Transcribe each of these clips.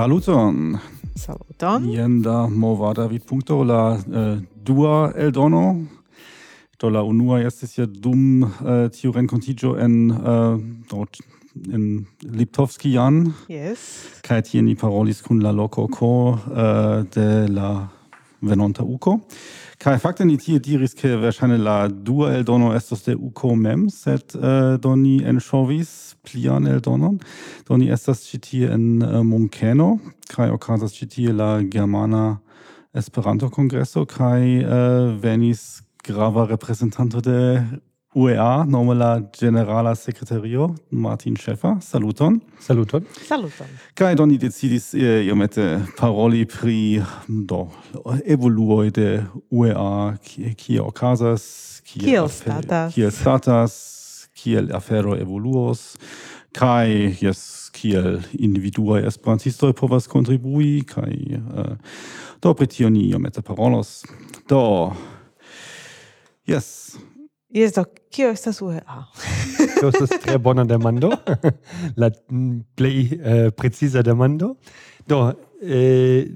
Saluton. Saluton. Ien da movada vid punto la uh, dua eldono. Do la unua estis ja dum uh, tiu renkontigio en eh, uh, dort in Liptovski Jan. Yes. Kai tie ni parolis kun la loco co uh, de la venonta uco. Kai fakte ni tie diris ke verŝajne la dua eldono estos de UKO mem, sed uh, do ni enŝovis plian eldonon. Do ni estas ĉi tie en uh, Munkeno kaj okazas ĉi tie la germana Esperanto-kongreso kaj uh, venis grava reprezentanto de UEA, nome la Generala Secretario, Martin Schäfer. Saluton. Saluton. Saluton. Kai doni decidis eh, iomete paroli pri do, evoluoi de UEA, kie ocasas, kiel statas, kiel statas, kiel afero evoluos, kai yes kiel individuae esperantistoi povas kontribui, kai uh, eh, do pritioni iomete parolos. Do, yes, Yes, do, kio estas UEA? Ah. Tio estas tre bona demando, la mm, plej uh, eh, preciza demando. Do, eh,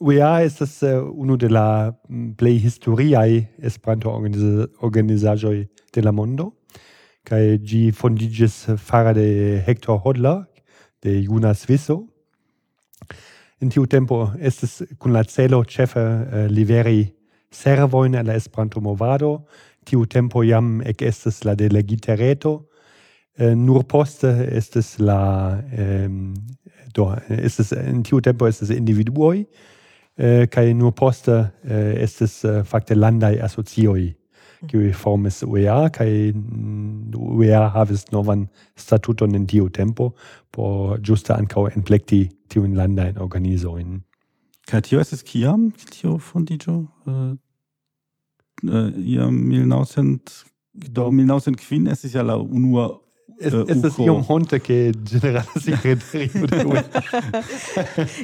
UEA estas uh, unu de la mm, plej historiaj Esperanto-organizaĵoj de la mondo, kaj ĝi fondiĝis fara de Hector Hodler, de juna Sviso. In tiu tempo estis kun la celo ĉefe uh, liveri servoin alla Esperanto-movado, tiu tempo jam ec estes la delegita reto, eh, nur poste estes la, eh, do, estes, in tiu tempo estes individuoi, eh, nur poste eh, estes eh, facte landai asocioi, mm. kiu formis UEA, cae mm, UEA havis novan statuton in tiu tempo, por giusta ancao enplecti tiun landain organizoin. Kaj tio estis kiam tio fondiĝo? Uh, uh, iam 1900 do 1905 estis ja la unua Es, äh, es ist Jung Honteke, Generalsekretärin der UN.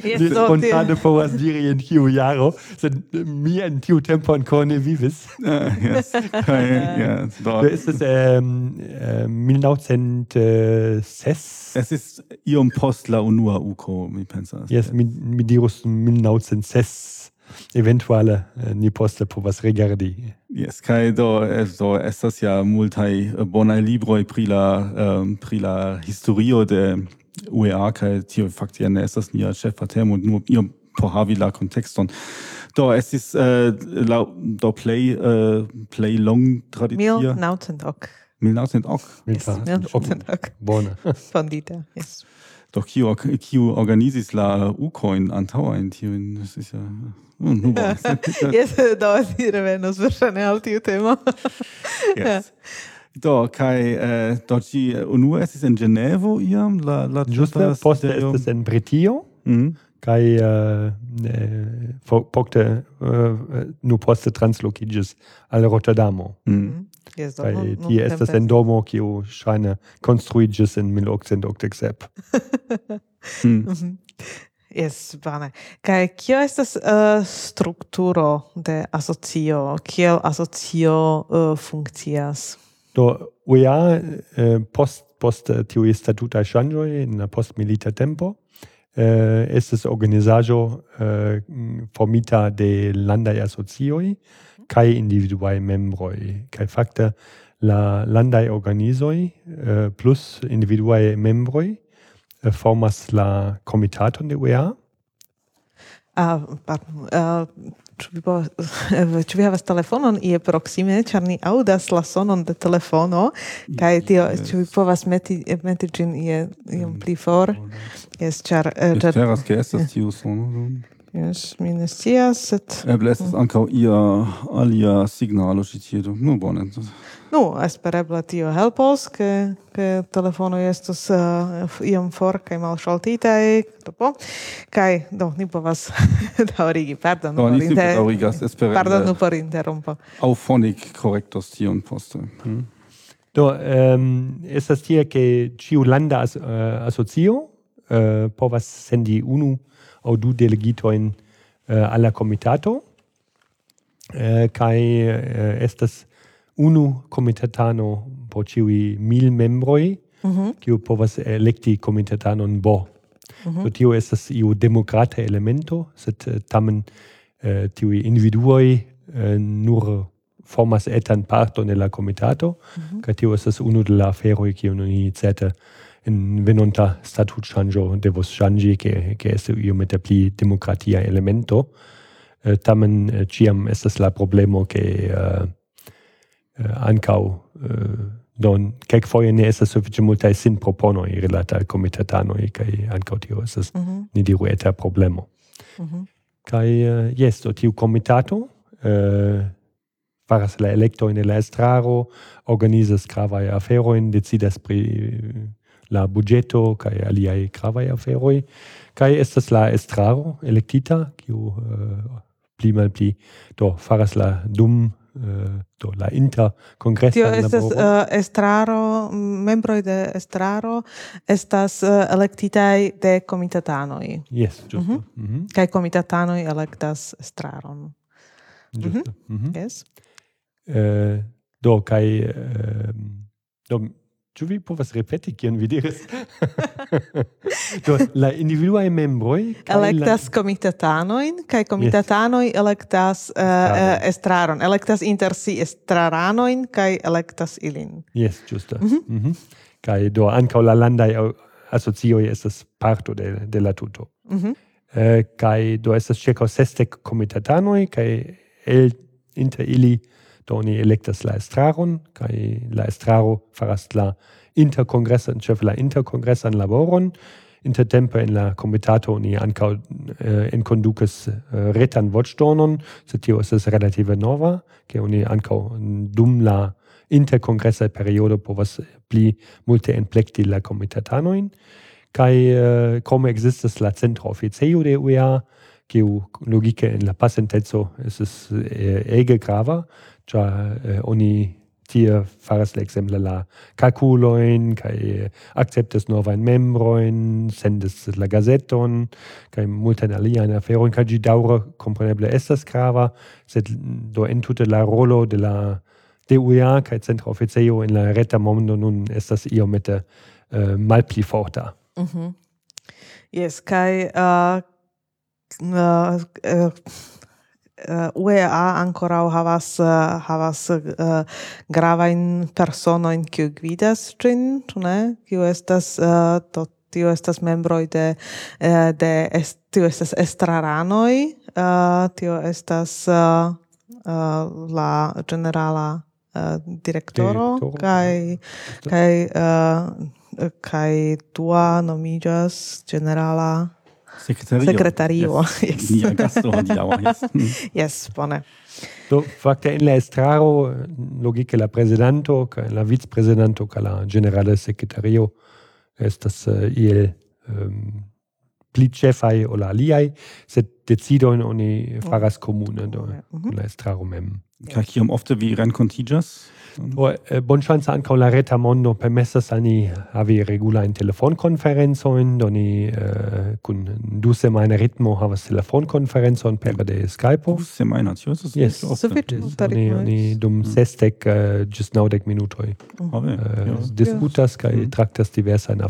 Jetzt spontane Powers in Hiu Yaro sind äh, mir in Tiu Tempo und Corne Vivis. Ah, ja, ist es ähm, äh, Milnauzent äh, Ses. Es ist Iom Postla Unua Uko, wie pensas. Yes, Midirus Milnauzent 1906. eventuale eh, ni poste povas regardi. Yes, kai do, eh, do estas ja multaj eh, bonaj libroj pri la, um, pri la historio de UEA, kai tio fakte ja ne estas nia ĉefa temo, nur iom por havi la kontekston. Do estis uh, la, do play uh, play long traditio. Mil naŭcent ok. Mil naŭcent ok. Yes, mil naŭcent ok. Bone. Fondita, Yes. Doch kiu, kiu organizis la ucoin antaŭajn das ist ja... Uh, nu bone. Jes, do, si revenos verŝajne al tiu temo. Yes. Do, kai eh, do ci äh, es estis en genevo iam la la Post poste estis en Britio. Mm. Kai äh, eh, pokte eh, äh, nu poste translokiĝis al Rotterdamo. Mm. Yes, do, kai nun, nun tie estas en domo kiu ŝajne konstruiĝis en 1987. mm. Yes, bone. Kaj kio estas uh, strukturo de asocio? Kiel asocio uh, funkcias? Do UEA uh, eh, post post tiuj statutaj ŝanĝoj en la postmilita tempo uh, estas organizaĵo uh, formita de landaj asocioj kai individuai membroi kai fakte la landai organisoi uh, eh, plus individuae membroi uh, formas la komitaton de UEA. A, pardon, a, ĉu vi povas ĉu vi havas telefonon? Ie proksime ĉar ni aŭdas la sonon de telefono kaj tio ĉu vi povas meti meti ĝin ie iom pli for? Mm. Jes ĉar ĉar esperas ke estas tiu sono Yes, mi ne scias, sed... Eble estas mm. ankaŭ ia alia signalo ĉi tie do. Nu, bone. Nu, espereble tio helpos, ke ke telefono estus uh, eh, iam for kaj malŝaltitaj, do kaj do ni povas daŭrigi. Pardon, do, ni inter... daŭrigas espereble. Pardon por interrompo. Auphonic correctos tion poste. Hmm? Do, um, estas tie ke ciu landa as, uh, asocio uh, povas sendi unu au du delegitoin uh, alla comitato komitato eh, uh, estas unu comitatano po ciui mil membroj, mm -hmm. kiu povas elekti komitatanon bo Mm -hmm. So tio estas iu demokrata elemento, sed eh, tamen uh, tiui individuoi uh, nur formas etan parton de la komitato, mm -hmm. ca tio estas unu de la aferoj kiun ni certe venonta statut shangio devos changi che che est io mette pli democratia elemento eh, tamen eh, ciam estas la problemo che eh, eh ancau eh, don kek foje ne estas sufiĉe multaj sin proponoj rilate al komitatanoj kaj ankaŭ tio estas mm -hmm. ni diru eta problemo mm -hmm. kaj uh, jes do tiu komitato uh, faras la elektojn de la estraro organizas gravaj aferojn decidas pri la budgeto kaj aliaj gravaj aferoj kaj estas la estraro elektita kiu uh, pli malpli do faras la dum uh, do la inter congresso Tio estas uh, estraro membro de estraro estas uh, electitai de comitatanoi Yes, mhm. ĝuste. Mm -hmm. mm -hmm. kai comitatanoi electas estraron. Ĝuste. Mm -hmm. Yes. Uh, do kai uh, do Ĉu vi povas ripeti kion vi diris? Do la individuaj membroj elektas la... komitatanojn kaj komitatanoj yes. elektas uh, eh, uh, eh, estraron, elektas inter si estraranojn kaj elektas ilin. Jes, ĝuste. Mm -hmm. mm -hmm. Kaj do ankaŭ la landaj eh, asocioj estas parto de de la tuto. Mm -hmm. uh, kaj do estas ĉirkaŭ sesdek komitatanoj kaj el inter ili Do oni elektas la estraron kai la estraro faras la interkongresan, ĉefe la interkongresan laboron. Intertempe in la komitato oni ankaŭ eh, enkondukas eh, retan voĉdonon, se tio estas relative nova, ke oni ancau dum la interkongresa periodo povas pli multe enplekti la comitatanoin, kai eh, come ekzistas la centro officio de UEA, kiu logike en la pasinteco es eh, ege grava, cioè eh, oni tie faras la exemple la calculoin, kai acceptes novain membroin, sendes la gazeton, kai multain aliaen aferoin, cae gi daure componeble estas grava, sed do entute la rolo de la DUA kai centro officio in la reta mondo nun estas iomete uh, malpli forta. Mm. Yes, cae... Uh, ah, uh, ah, uh eh, Eh, UEA ancora havas eh, havas eh, uh, grava in persona in kiu gvidas ĝin, ĉu ne? Kiu estas uh, to tio estas membro de de est, tio estas estraranoi, uh, tio estas uh, uh, la generala uh, direktoro kaj kaj uh, kaj tua nomiĝas generala Sekretario. Sekretario. Yes. Nia gasto hodiaŭ. Yes. yes, bone. Do fakte mm. mhm. en la estraro logike la prezidanto kaj la vicprezidanto kaj la generala sekretario estas uh, iel um, pli ĉefaj ol aliaj, sed decidojn oni faras komune do mm -hmm. la estraro mem. Kaj kiom ofte vi renkontiĝas? Hm. Äh, Bonŝanca la reta mondo permesas al ni havi regulajn telefonkonferencojn, do ni eh, äh, kun du semajna ritmo havas telefonkonferencon pere de Skypo. Du semajna, ĉu estas? Jes, sufiĉe. Ni, ni dum hm. mm. sesdek ĝis äh, uh, naŭdek minutoj oh. Ah, uh, yeah. diskutas kaj yeah. Hm. traktas diversajn.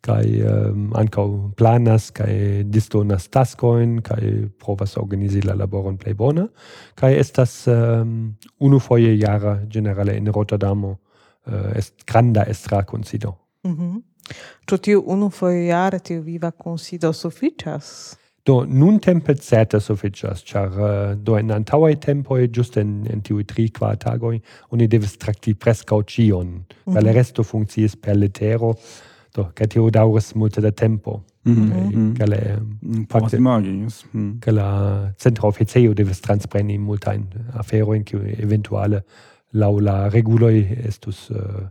kai um, ankaŭ planas kai distonas taskoin kai provas organizi la laboron plej bona kai estas um, unufoje jara generale in Rotterdamo uh, eh, est granda estra consido Mhm. Mm Ĉu tiu unufoje jara tiu viva consido sufiĉas? Do nun tempe certe suficias, char uh, eh, do en antauai tempo just en, en tiuj tri kvar tagoj, oni devis trakti preskaŭ mm -hmm. la mhm. resto funkciis per letero, Do, che ti daures multe da tempo. Mm -hmm. Che le... Posso imagini, yes. Mm. Che la centra officeo deves transpreni multain aferoin, che eventuale laula reguloi estus uh,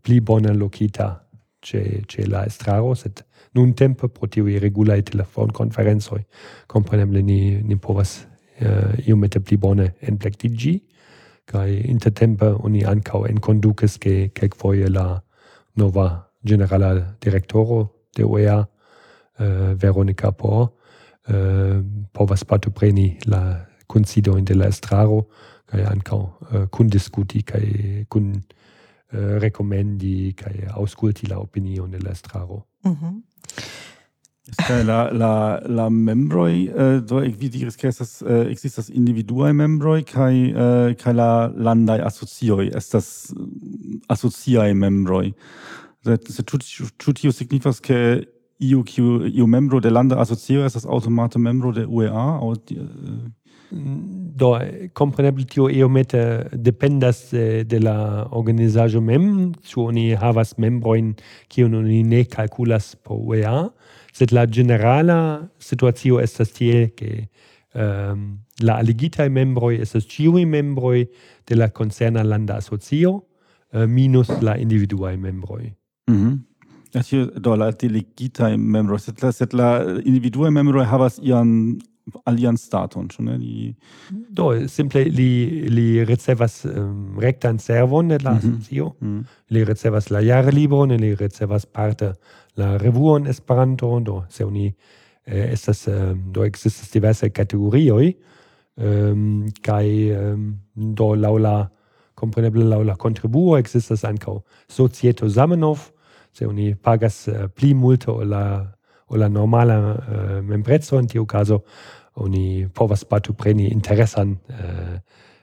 pli bona locita ce, che la estraro, set nun tempo pro tiui regulai telefonconferenzoi, compreneble ni, ni povas uh, iomete pli bone enplectigi, kai intertempe oni en enconduces che quelquefoie la nova generala direktoro de UEA, uh, eh, Veronica Por, uh, eh, povas partopreni la kunsidojn de la estraro kaj ankaŭ eh, kundiskuti kaj kun uh, rekomendi kaj aŭskulti la opinion de la estraro. Mm -hmm. Kaj la la la membroi eh, do ekvi diris ke estas eh, ekzistas individuaj membroi kaj eh, kaj la landaj asocioj estas asociaj membroi se tu, tu tio signifas ke iu kiu iu membro de landa asocio estas automate membro de UEA aŭ mm, do kompreneble tio iomete dependas eh, de la organizaĵo mem ĉu oni havas membrojn kiun oni ne kalkulas por UEA sed la generala situacio estas tiel ke um, la aligitaj membroj estas ĉiuj membroj de la koncerna landa asocio uh, minus la individuaj membroj. Mhm. hier do la delegitaj membroj, sed la sed la individuaj membroj havas ian alian staton, ĉu ne? Li... Do simple li li ricevas um, rektan servon de la mhm. asocio, mm -hmm. li ricevas la jarlibron, li ricevas parte la revuon Esperanto, do se oni eh, estas um, do existas diverse kategorioj um, kai um, do laŭ la kompreneble laŭ la kontribuo ekzistas ankaŭ Societo Zamenhof, se oni pagas eh, pli multe ol la ol la normala eh, uh, membreco en tiu caso oni povas partopreni interesan eh, uh,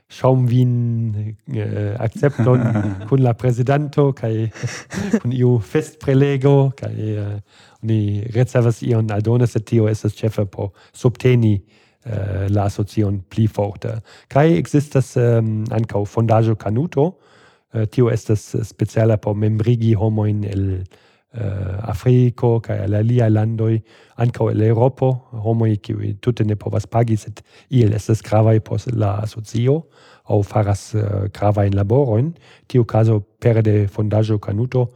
Schaumwien äh, accepton kun la Presidento, kai kun iu fest prelego kai äh, ni ricevas ion aldone et tio estas Chefe po subteni äh, la asocion pli forte. Kai existas ähm, ankaŭ fondajo Canuto, Eh, tio estas speciala por membrigi homoin el eh, Afriko kaj al aliaj landoj, ankaŭ el Eŭropo, homoj kiuj tute ne povas pagi, sed iel estas gravaj por la asocio aŭ faras eh, gravajn laborojn. Tiu kazo pere de fondaĵo Kanuto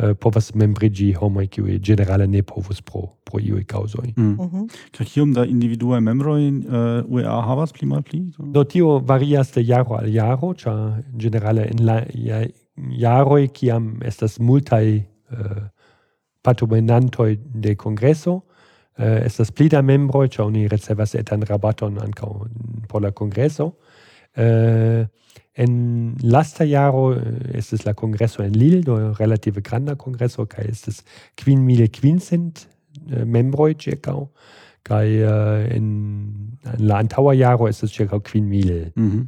Eh, povas membrigi homoj kiuj ĝenerale ne povus pro pro iuj kaŭzoj. Mm. Mm -hmm. Kaj kiom da individuaj membroj eh, uh, UEA havas pli malpli? Do tio varias de jaro al jaro, ĉar ĝenerale en la jaroj kiam estas multaj eh, uh, partomenantoj de kongreso, uh, estas pli da membroj, ĉar oni ricevas etan rabaton ankaŭ por la kongreso. Uh, En lasta jaro äh, es la kongreso en Lille, der relative granda kongreso, kaj estis kvin mil kvincent eh, äh, membroj ĉirkaŭ, kaj eh, äh, en, en la antaŭa jaro estis ĉirkaŭ kvin mil. Mm -hmm.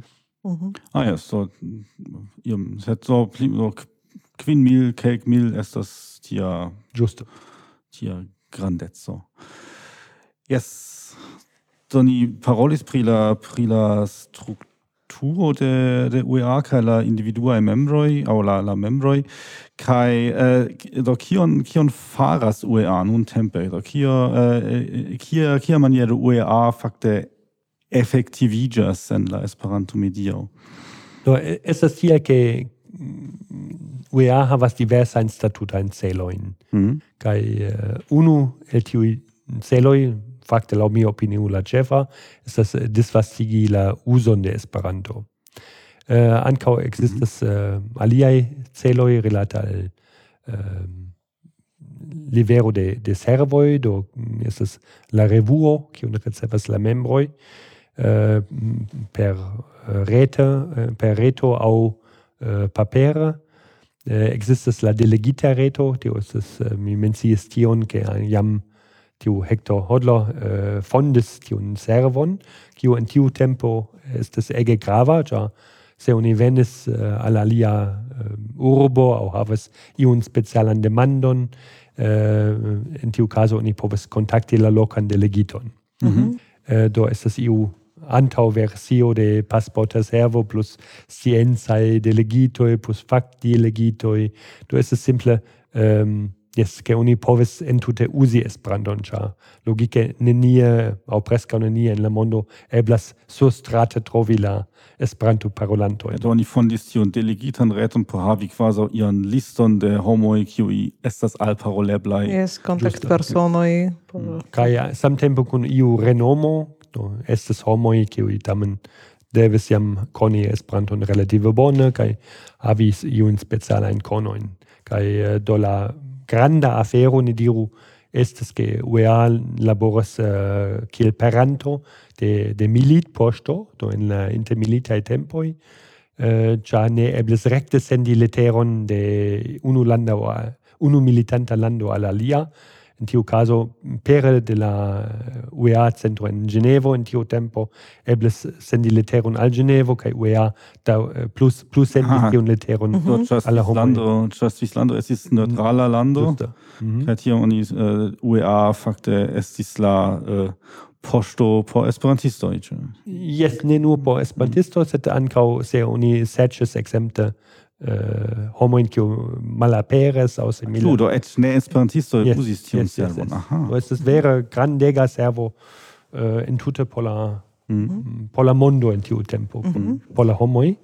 mm. Ah ja, so ihr seid so, so kvin mil, kelk ist das tia Justo. tia grandeco. Yes, do ni parolis prila, prila struktur. strukturo de de UEA kaj la individuaj membroj aŭ la la membroj. Kaj eh, do kion kion faras UEA nuntempe? Do kio eh, kia kia maniero UEA fakte efektiviĝas en la Esperanto medio? Do estas tiel ke mm, UEA havas diversajn statutajn celojn. Mm. kaj uh, unu el tiuj celoj fakte laŭ mia opinio la ĉefa estas eh, disvastigi la uzon de Esperanto. Eh, uh, ankaŭ mhm. ekzistas mm -hmm. uh, aliaj celoj rilate al uh, livero de, de servoi, do mm, estas la revuo, kiun ricevas la membroi, uh, per rete, per reto au uh, papere, eh, existas la delegita reto, tio estes, uh, mi menciis tion, ke jam tiu Hector Hodler äh, eh, fondis tiun servon, kiu in tiu tempo estes ege grava, ja se oni venis eh, al alia eh, urbo au havas iun specialan demandon, eh, in tiu caso oni povas contacti la locan delegiton. Mm -hmm. eh, do estes iu antau versio de passporta servo plus scienzae delegitoi plus fact delegitoi. Do estes simple... Ähm, jes, ke oni povis entute usi Esperanton, ĉar logike nenie au presca nenie in la mondo eblas surstrate trovi la esperanto parolanto. Do oni fondis tion delegitan reton por havi quasi ian liston de homoi qui estas contact personoi kontaktpersonoj. Mm. Kaj samtempo kun iu renomo, do estes homoi qui tamen devis jam koni Esperanton relative bone kai havis iun specialajn konojn. Kaj eh, do la granda afero, ni diru, estes che UEA laboras uh, kiel peranto de, de milit posto, do in la intermilitae tempoi, uh, eh, ja ne ebles recte sendi leteron de unu, landa, unu militanta lando al lia in tiu caso pere de la eh, UEA centro in Genevo in tiu tempo eble sendi leteron al Genevo kai UEA da eh, plus plus sendi ah. tiun leteron mm -hmm. So, al la lando ĉar Svislando estis mhm. lando mm -hmm. oni uh, UEA fakte estis la uh, poŝto por esperantisto ĉu ne nur por esperantistoj sed ankaŭ se oni serĉas eh, homo in kiu malaperes aus simile. Plu, do et ne esperantisto yes, usis tiun yes, servon. Yes, yes. Do estas vere grandega servo eh, in tute pola, mhm. mm -hmm. pola mondo in tiu tempo, mm -hmm. pola homoi.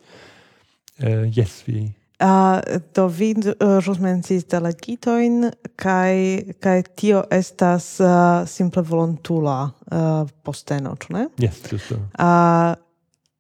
Eh, yes, vi Uh, do vi uh, ĵus mencis delegitoin, kai, kai tio estas uh, simple volontula uh, posteno, ču ne? Yes, justo. Uh,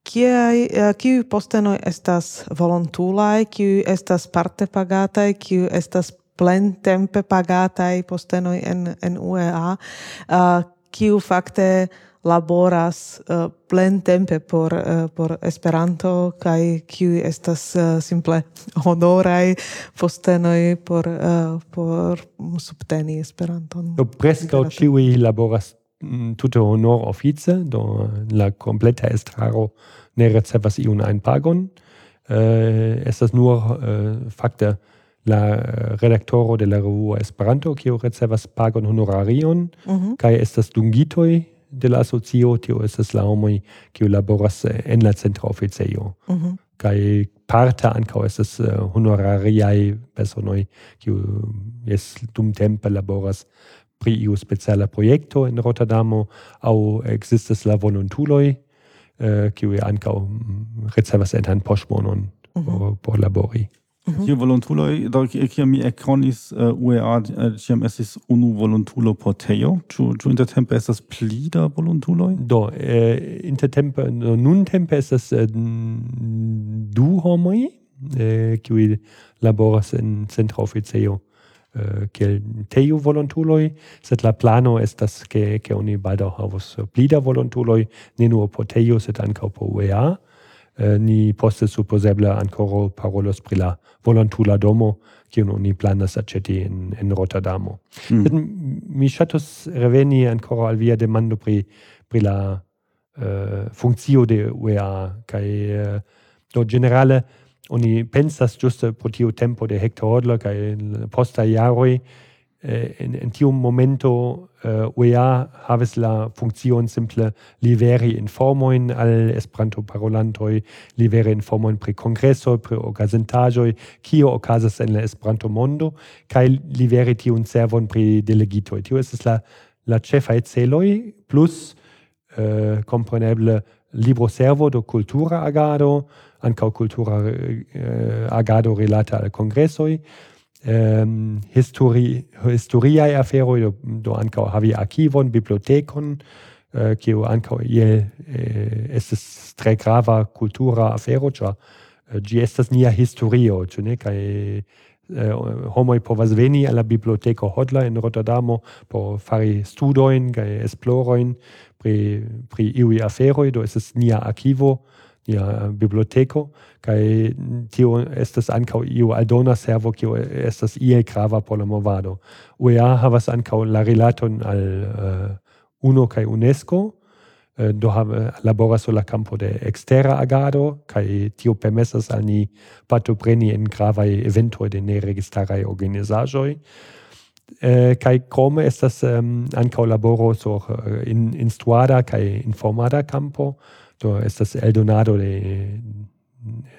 kiai eh, kiu postenoj estas volontulai kiu estas parte pagatai kiu estas plen tempe pagataj postenoj en en UEA, uh, kiu fakte laboras uh, plentempe por uh, por Esperanto kaj kiu estas uh, simple honoraj postenoj por uh, por subteni Esperanton. Do preskaŭ ĉiuj laboras Mm, tute honor office, do la completa estraro ne ricevas iun ein pagon. Uh, estas nur uh, fakte la redaktoro de la revuo Esperanto, kiu ricevas pagon honorarion, mm -hmm. kaj estas dungitoj de la asocio, tio estas la homoj, kiu laboras eh, en la centra oficejo. Mm -hmm. Kaj parte ankaŭ estas honorariaj personoj, kiu mm, es dumtempe laboras pri iu speciala projekto en Rotterdamo au existas la volontuloi eh, kiu ankau ankaŭ mm, ricevas han poŝmonon mm -hmm. por, labori. Mm -hmm. Tie volontuloj, do kiam mi ekkonis uh, eh, UEA, eh, ĉiam estis unu volontulo por Teo. Ĉu ĉu intertempe estas pli da volontuloj? Do, eh, intertempe, no, nuntempe estas eh, du homoi, eh, kiuj laboras in centra oficejo. Eh, kiel teiu volontuloi, sed la plano estas che che oni balda havos plida volontuloi ne nur por teiu sed ankaŭ por UEA. Eh, ni poste supposeble ancora parolos pri la volontula domo, kiun oni planas aceti in, in Rotterdamo. Mm. Sed mi ŝatus reveni ancora al via demando pri, pri la eh, uh, funzio de UEA, kai uh, do generale Oni pensas giusto pro tiu tempo de Hector Hodler kai in posta jaroj eh, in, in tiu momento eh, UEA havis la funktion simple liveri informojn al esperanto parolantoi liveri informojn pri congresso pri okazintaĵoj, kio okazas en la Esperanto-mondo kai liveri tiun servon pri delegitoj. Tio estas la la ĉefaj celoj plus eh, kompreneble libroservo do cultura agado, anca cultura eh, agado relata al congressoi, ähm, histori, historiae aferoi, do, do anca havi archivon, bibliotecon, eh, äh, kiu anca iel äh, eh, estes tre grava cultura afero, ĉar äh, ĝi estas nia historio, ĉu ne? Kaj eh, homoi povas veni alla la Hodler in Rotterdamo por fari studoin, kaj esploroin, pri, pri iui aferoi, do estas nia archivo, ja biblioteko kai tio estas ankaŭ iu aldona servo kiu estas iel grava por la movado. UEA havas ankaŭ la rilaton al uh, UNO kaj UNESCO, uh, do have, laboras sur la campo de extera agado kai tio permesas al ni partopreni en gravaj eventoj de neregistaraj organizaĵoj. Uh, eh, kai krome estas um, ankaŭ laboro sur uh, in, instruada kaj informada campo Do estas eldonado de eh,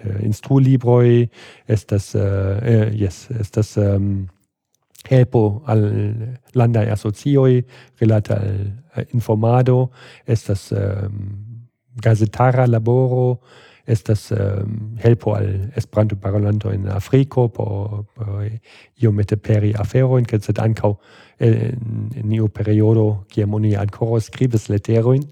uh, instrulibroj estas uh, eh, eh, yes estas um, ehm, helpo al landaj asocioj rilate al informado estas um, ehm, gazetara laboro estas um, ähm, helpo al Esperanto parolanto en Afriko por, por iomete peri aferojn kaj sed ankaŭ en, en iu periodo kiam oni ankoraŭ skribis leterojn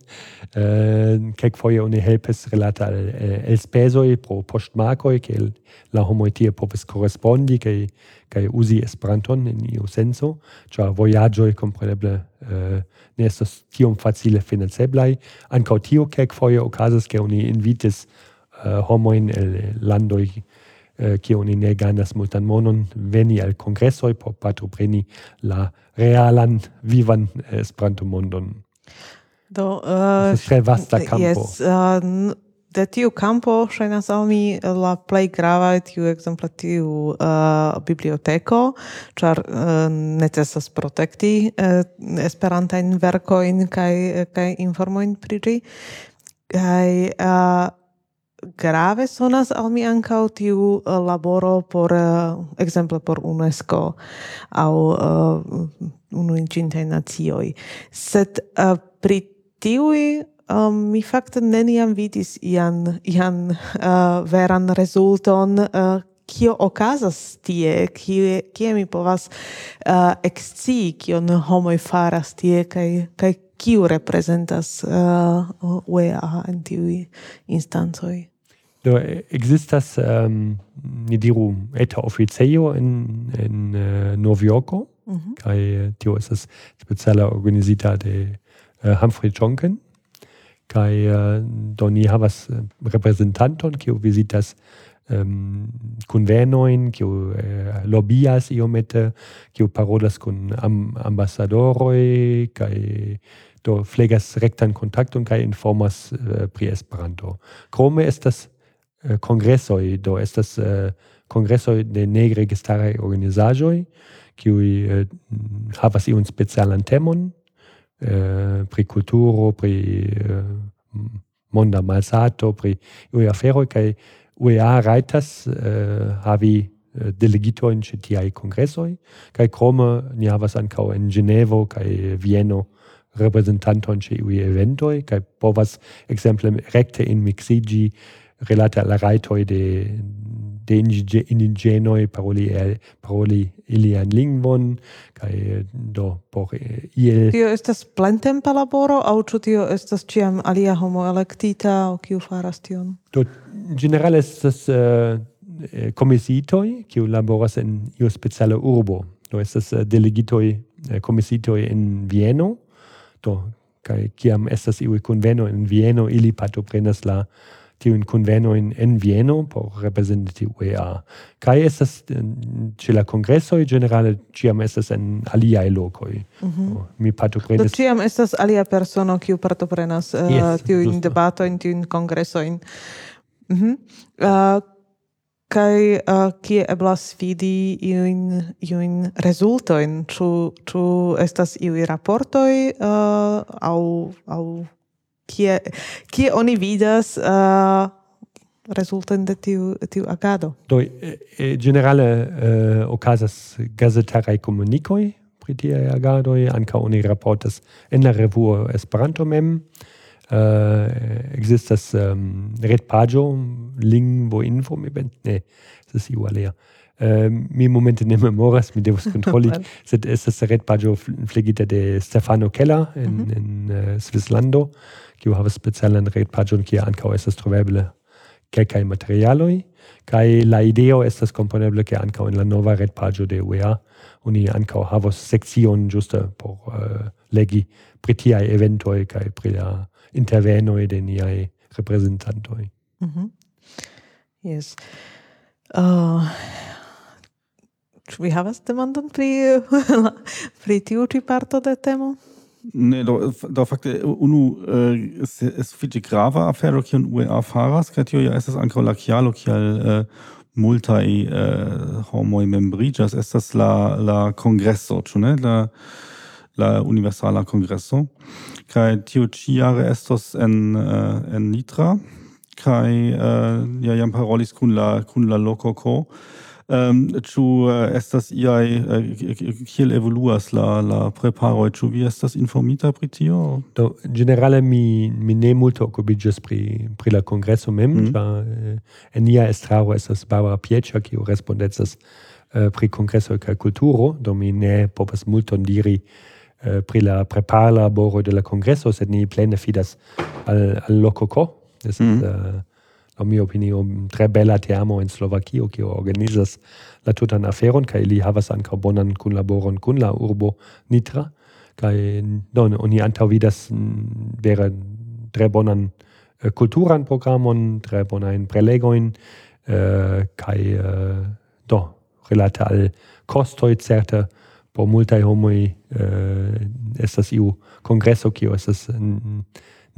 eh, kelkfoje oni helpis rilate al eh, elspezoj pro poŝtmarkoj kiel la homoj tie povis korespondi kaj kaj uzi Esperanton en iu senso ĉar vojaĝoj kompreneble uh, ne estas tiom facile financeblaj. Ankaŭ tio kelkfoje okazas ke oni invitis uh, homoin el landoi eh, che uh, oni ne ganas multan monon veni al congressoi por partopreni la realan vivan Esperanto mondon. Do uh, tre vasta campo. Yes, uh, de tiu campo ŝajnas al mi la plej grava tiu ekzemple tiu uh, biblioteko, ĉar uh, necesas protekti uh, esperantajn verkojn kaj kaj informojn pri ĝi. Kaj uh, grave sonas al mi ankaŭ tiu uh, laboro por eh, uh, ekzemple por UNESCO aŭ uh, eh, unu incintaj nacioj sed uh, pri tiuj um, mi fakte neniam vidis ian ian uh, veran rezulton uh, kio okazas tie, kie, kie mi povas uh, ekscii, kion homoj faras tie, kaj, kaj kiu reprezentas uh, UEA en tiuj instancoj. Do existas um, ni diru eta oficejo en en uh, Novjorko mm -hmm. kaj uh, tio estas speciala organizita de uh, Humphrey Jonken kaj uh, do ni havas uh, reprezentanton kiu vizitas um, ähm convenoin kiu uh, lobbyas iomete kiu parolas kun am, ambasadoroj kaj do flegas rectan und kai informas uh, pri Esperanto. Krome estas uh, kongresoj, do estas uh, kongresoj de neregistaraj organizaĵoj, kiuj uh, havas iun specialan temon uh, pri kulturo, pri uh, monda malsato, pri iuj afero kai UEA rajtas uh, havi delegito in citiai congressoi, kai krome ni havas ancao en Genevo, kai Vieno, representanton ce iuj eventoi, kai povas exemple, recte in mixigi relate alla raitoi de de indigenoi paroli paroli ilian lingvon kai do por iel tio estas plentempa laboro au ĉu tio estas ĉiam alia homo elektita aŭ kiu faras tion? Do generale estas uh, komisitoj kiu laboras en iu speciala urbo. Do estas eh, delegitoj komisitoj en Vieno. Do kai kiam estas iu kunveno en Vieno ili partoprenas la tiun kunvenoin en Vieno por reprezenti UEA. kai estas eh, ce la kongresoj generale ĉiam estas en aliaj lokoj. Mm -hmm. so, mi partoprenas... Do ĉiam estas alia persono kiu partoprenas uh, yes, tiujn debatojn, congresso in Mm -hmm. uh, ah, kai uh, kie eblas vidi iun iun rezultojn? Ĉu ĉu estas iuj raportoj uh, au au kie kie oni vidas uh, rezultojn de tiu tiu agado? Do e, generale uh, okazas gazetaraj komunikoj pri tiaj agadoj. Ankaŭ oni raportas en la revuo Esperanto mem uh, existas ähm, lingvo info mi ben ne estas iu alia Uh, ehm, mi momente ne memoras, mi devus kontrolli, sed estas retpaĝo flegita de Stefano Keller in, mm -hmm. in uh, eh, Svislando, kiu havas specialan retpaĝon, kie ankaŭ estas troveble kelkaj materialoj, kaj la ideo estas komponeble, ke ankaŭ en la nova retpaĝo de UEA oni ankaŭ havos sekcion ĝuste por uh, legi pri tiaj eventoj kaj pri la intervenoi de niai representantoi. Mm -hmm. Yes. Uh, vi havas demandon pri pri tiu ĉi parto de temo? Ne, do, do fakte unu uh, sufiĉe grava afero kiun UEA faras, kaj tio ja estas ankaŭ la kialo kial uh, multaj uh, homoj membriĝas estas la la kongreso, ĉu ne? La la universala kongreso Kai tio ci jare estos en uh, en Nitra. Kai uh, ja jam parolis kun la kun la loco co ähm um, chu uh, eh, estas iai uh, kiel evoluas la la preparo chu vi estas informita pri tio? Do generale mi mi ne multe okupiĝas pri pri la kongreso mem mm. ĉar en nia estraro estas Barbara Pieĉa kiu respondecas eh, pri kongreso kaj kulturo. Do mi ne povas multon diri eh, pri la preparlaboro de la congresso, sed ni plene fidas al, al lococo. This mm mm-hmm. uh, eh, la mia opinio, tre bella teamo in Slovakio, che organizas la tutan aferon, kai ili havas ankaŭ bonan kunlaboron kun la urbo Nitra, kai non, oni antaŭvidas mm, vera tre bonan eh, kulturan programon, tre bonan prelegoin eh, kaj eh, do, relate al costoi certe por multae homoi uh, estas iu congresso kio estas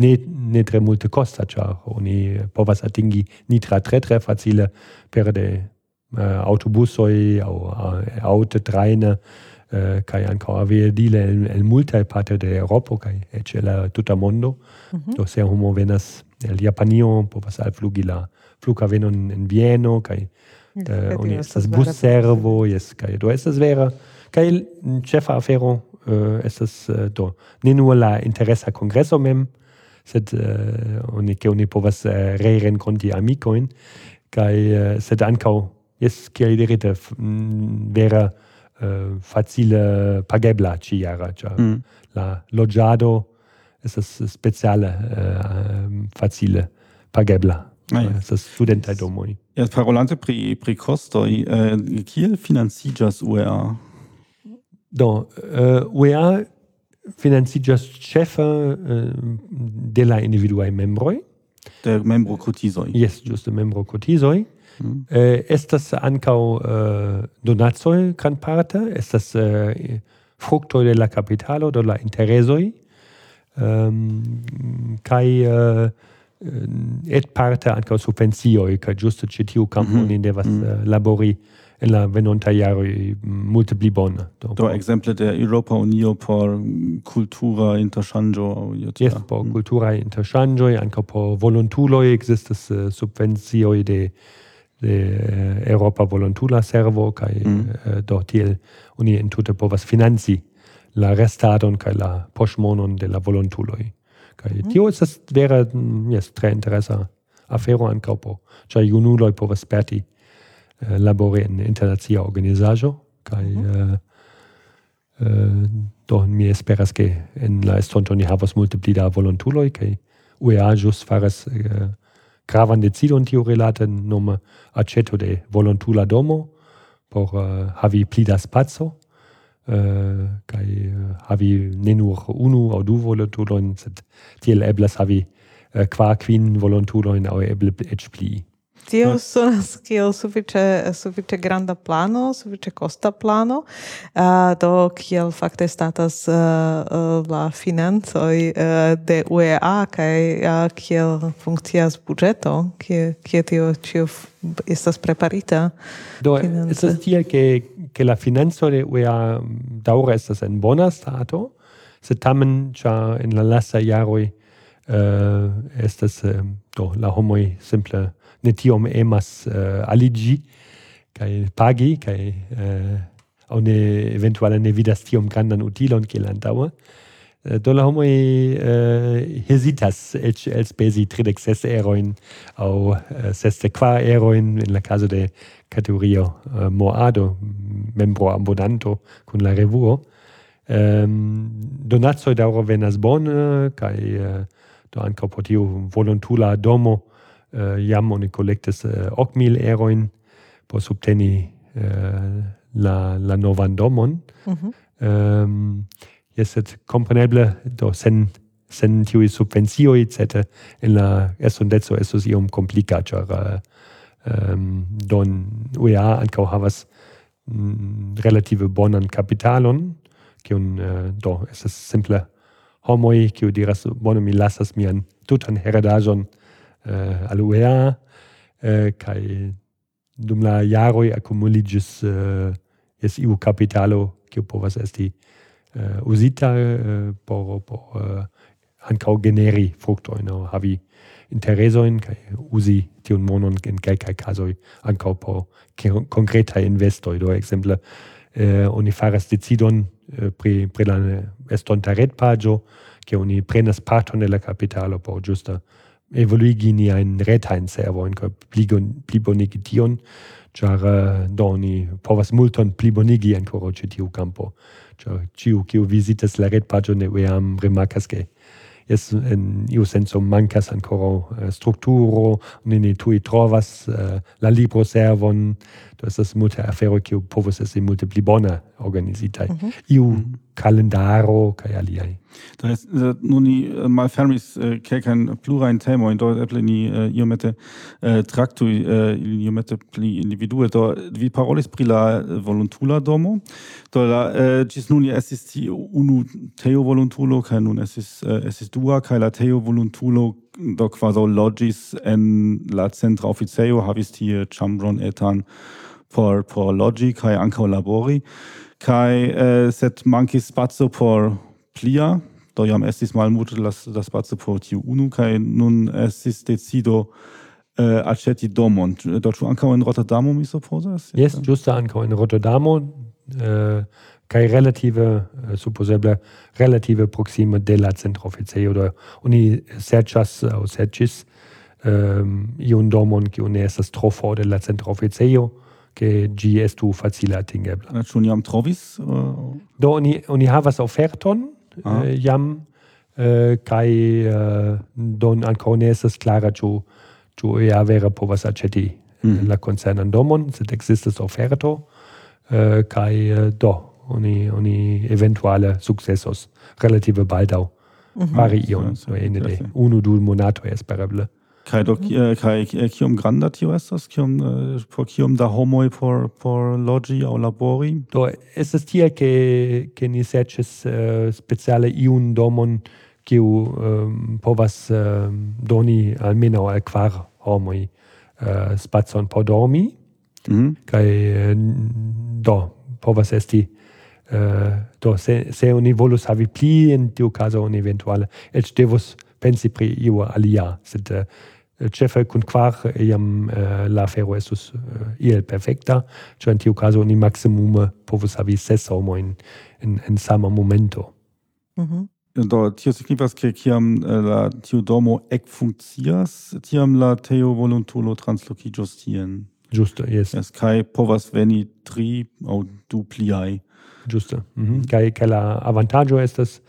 ne ne tre multe costa, char oni povas atingi nitra tre tre facile per de eh, aŭtobusoj aŭ aŭte trajne eh, eh kaj ankaŭ aviadile el, el multae parte de Europo kai eĉ la tuta mondo. Mm -hmm. do se homo venas el Japanio povas alflugi la flughavenon in Vieno kai uh, oni estas busservo jes kai do estas vera kai chefa afero uh, estas uh, do ne nur la interesa congresso mem, sed uh, oni ke oni povas uh, re-renkonti amikojn kaj uh, sed ankaŭ jes kiel dirite vera uh, facile pagebla ĉi-jara, ĉar mm. la loĝado estas speciale uh, facile pagebla. Ah, ja. das studentaj domoj. Ja, parolante pri pri kostoj, uh, kiel financiĝas UEA? Do, uh, eh, UEA financigas cefa uh, eh, de la individuae membroi. De membro cotisoi. Yes, giuste membro cotisoi. Mm. Uh, estas ancau uh, donazoi gran parte, estas uh, fructo de la capitalo, de la interesoi, um, kai uh, et parte ancau subvencioi, kai just citiu campo mm -hmm. devas mm. uh, labori en la venonta jaro mm, multe pli bona. Do, do exemple de Europa Unio por mm, cultura interŝanĝo aŭ jes yes, por mm. kulturaj interŝanĝoj por volontuloj ekzistas uh, subvencioj de de eh, uh, Europa Volontula Servo kaj mm. uh, do tiel oni entute povas financi la restadon kaj la poŝmonon de la volontuloj. Kaj mm. tio estas vera mm, yes, tre interesa afero ankaŭ po, ĉar junuloj povas perti eh, labori en internacia organizajo kaj mm -hmm. eh, eh, do mi esperas ke en la estonto ni havas multe pli da volontuloj kaj UEA ĵus faras uh, gravan decidon tiurilate nome aĉeto de volontula domo por uh, havi pli da spaco eh, kaj uh, havi ne nur unu aŭ du volontulojn, sed tiel eblas havi uh, kvar kvin volontulojn aŭ eble eĉ pli tio ah. sonas kiel sufiĉe sufiĉe granda plano, sufiĉe kosta plano. Uh, do kiel fakte statas uh, la financoj uh, de UEA kaj uh, kiel funkcias budĝeto, kie kie tio ĉio estas preparita. Do estas tiel ke ke la financo de UEA daŭre estas en bona stato, sed tamen ĉar en la lasta jaroj uh, estas uh, do la homoj simple ne tiom emas uh, aligi kai pagi kai eh, uh, au ne eventuale ne vidas tiom grandan utilon kiel antaŭe. Eh, do la homoj uh, hesitas eĉ elspezi tridek ses erojn aŭ uh, sesdek kvar erojn en la kazo de kategorio uh, moado membro abonanto kun la revuo. Um, donacoj daŭre venas bone kaj do ankaŭ por tiu volontula domo Eh, jam oni collectis hoc eh, mil eroin por subteni eh, la, la novan domon. Mm -hmm. um, yes, et compreneble, do sen sen tiui subvencioi, etc in la esondezzo estus iom complica, char um, ehm, don UEA ancau havas mm, relative bonan capitalon, kiun uh, do, es simple homoi, kiu diras, bono mi lasas mian tutan heredajon Eh, uh, al UEA uh, eh, kai dum la jaroi accumuligis uh, eh, es iu capitalo, kiu povas esti uh, usita uh, por, por uh, ancau generi fructoin, no? havi interesoin, kai usi tion monon in calcae casoi ancau por concreta investoi, do exemple, uh, oni faras decidon uh, pri, pri la estonta red pagio, che oni prenas parton de la capitalo por giusta evoluigi niain retain servoin, pligon plibonigi tion, char eh, uh, doni povas multon plibonigi ancora ce tiu campo. Char ciu kiu visitas la red pagine weam remarcas che es in iu senso mancas ancora eh, strukturo, ni ne tui trovas eh, la libro servon, do estas multe afero kiu povus esti multe pli bona organizitaj mm -hmm. iu mm -hmm. kalendaro kaj aliaj do es uh, nun ni uh, malfermis uh, plurajn temojn do eble ni uh, iomete uh, traktui uh, iomete pli individue do vi parolis pri la voluntula domo do la uh, ĝis nun estis tiu unu teo voluntulo kaj nun estis uh, estis dua kaj la teo voluntulo do quasi logis en la centra officio havis tie chambron etan por por logi kai ankaŭ labori. Kai eh, set manki spazio por plia do jam estis malmulte las das spazio por tiu unu kai nun estis decido eh, aceti domon. Do ĉu ankaŭ en Rotterdamo mi supozas? Jes ĝuste ankaŭ en Rotterdamo eh, kai relative eh, äh, supposeble relative proxime de la centro oficejo do oni serĉas eh, aŭ serĉis eh, iun domon kiu ne estas tro for de la centro oficejo ke gi estu facile atingebla. Äh, la ĉu jam trovis? Uh... Do oni oni havas oferton ah. eh, jam eh, kaj eh, don ankaŭ ne estas klara ĉu ĉu ja vere povas aĉeti mm. la koncernan domon, sed ekzistas oferto eh, kaj eh, do oni oni eventuale sukcesos relative baldaŭ. Mm -hmm. Fari ion, so ene de unu du monato espereble. Kai do mm. kai eh, kiom granda tio estas kiom eh, por kiom da homoj por por logi aŭ labori do estas tie ke ke ni serĉas speciale iun domon kiu um, povas uh, doni almenaŭ al kvar homoj uh, spacon por dormi mm. kaj do povas esti do se se oni volus havi pli en tiu kazo oni eventuale eĉ devus pensi pri iu alia, sed uh, cefe cun quar eh, iam uh, la fero estus uh, iel perfecta, cio in tiu caso ni maximum povus havi ses homo in, in sama momento. Mm -hmm. Do, tio signifas che ciam la tiu domo ec funccias, tiam la teo voluntulo translocigios tien. Giusto, yes. Es kai povas veni tri au du pliai. Giusto. Mm -hmm. Kai, kai la avantaggio estas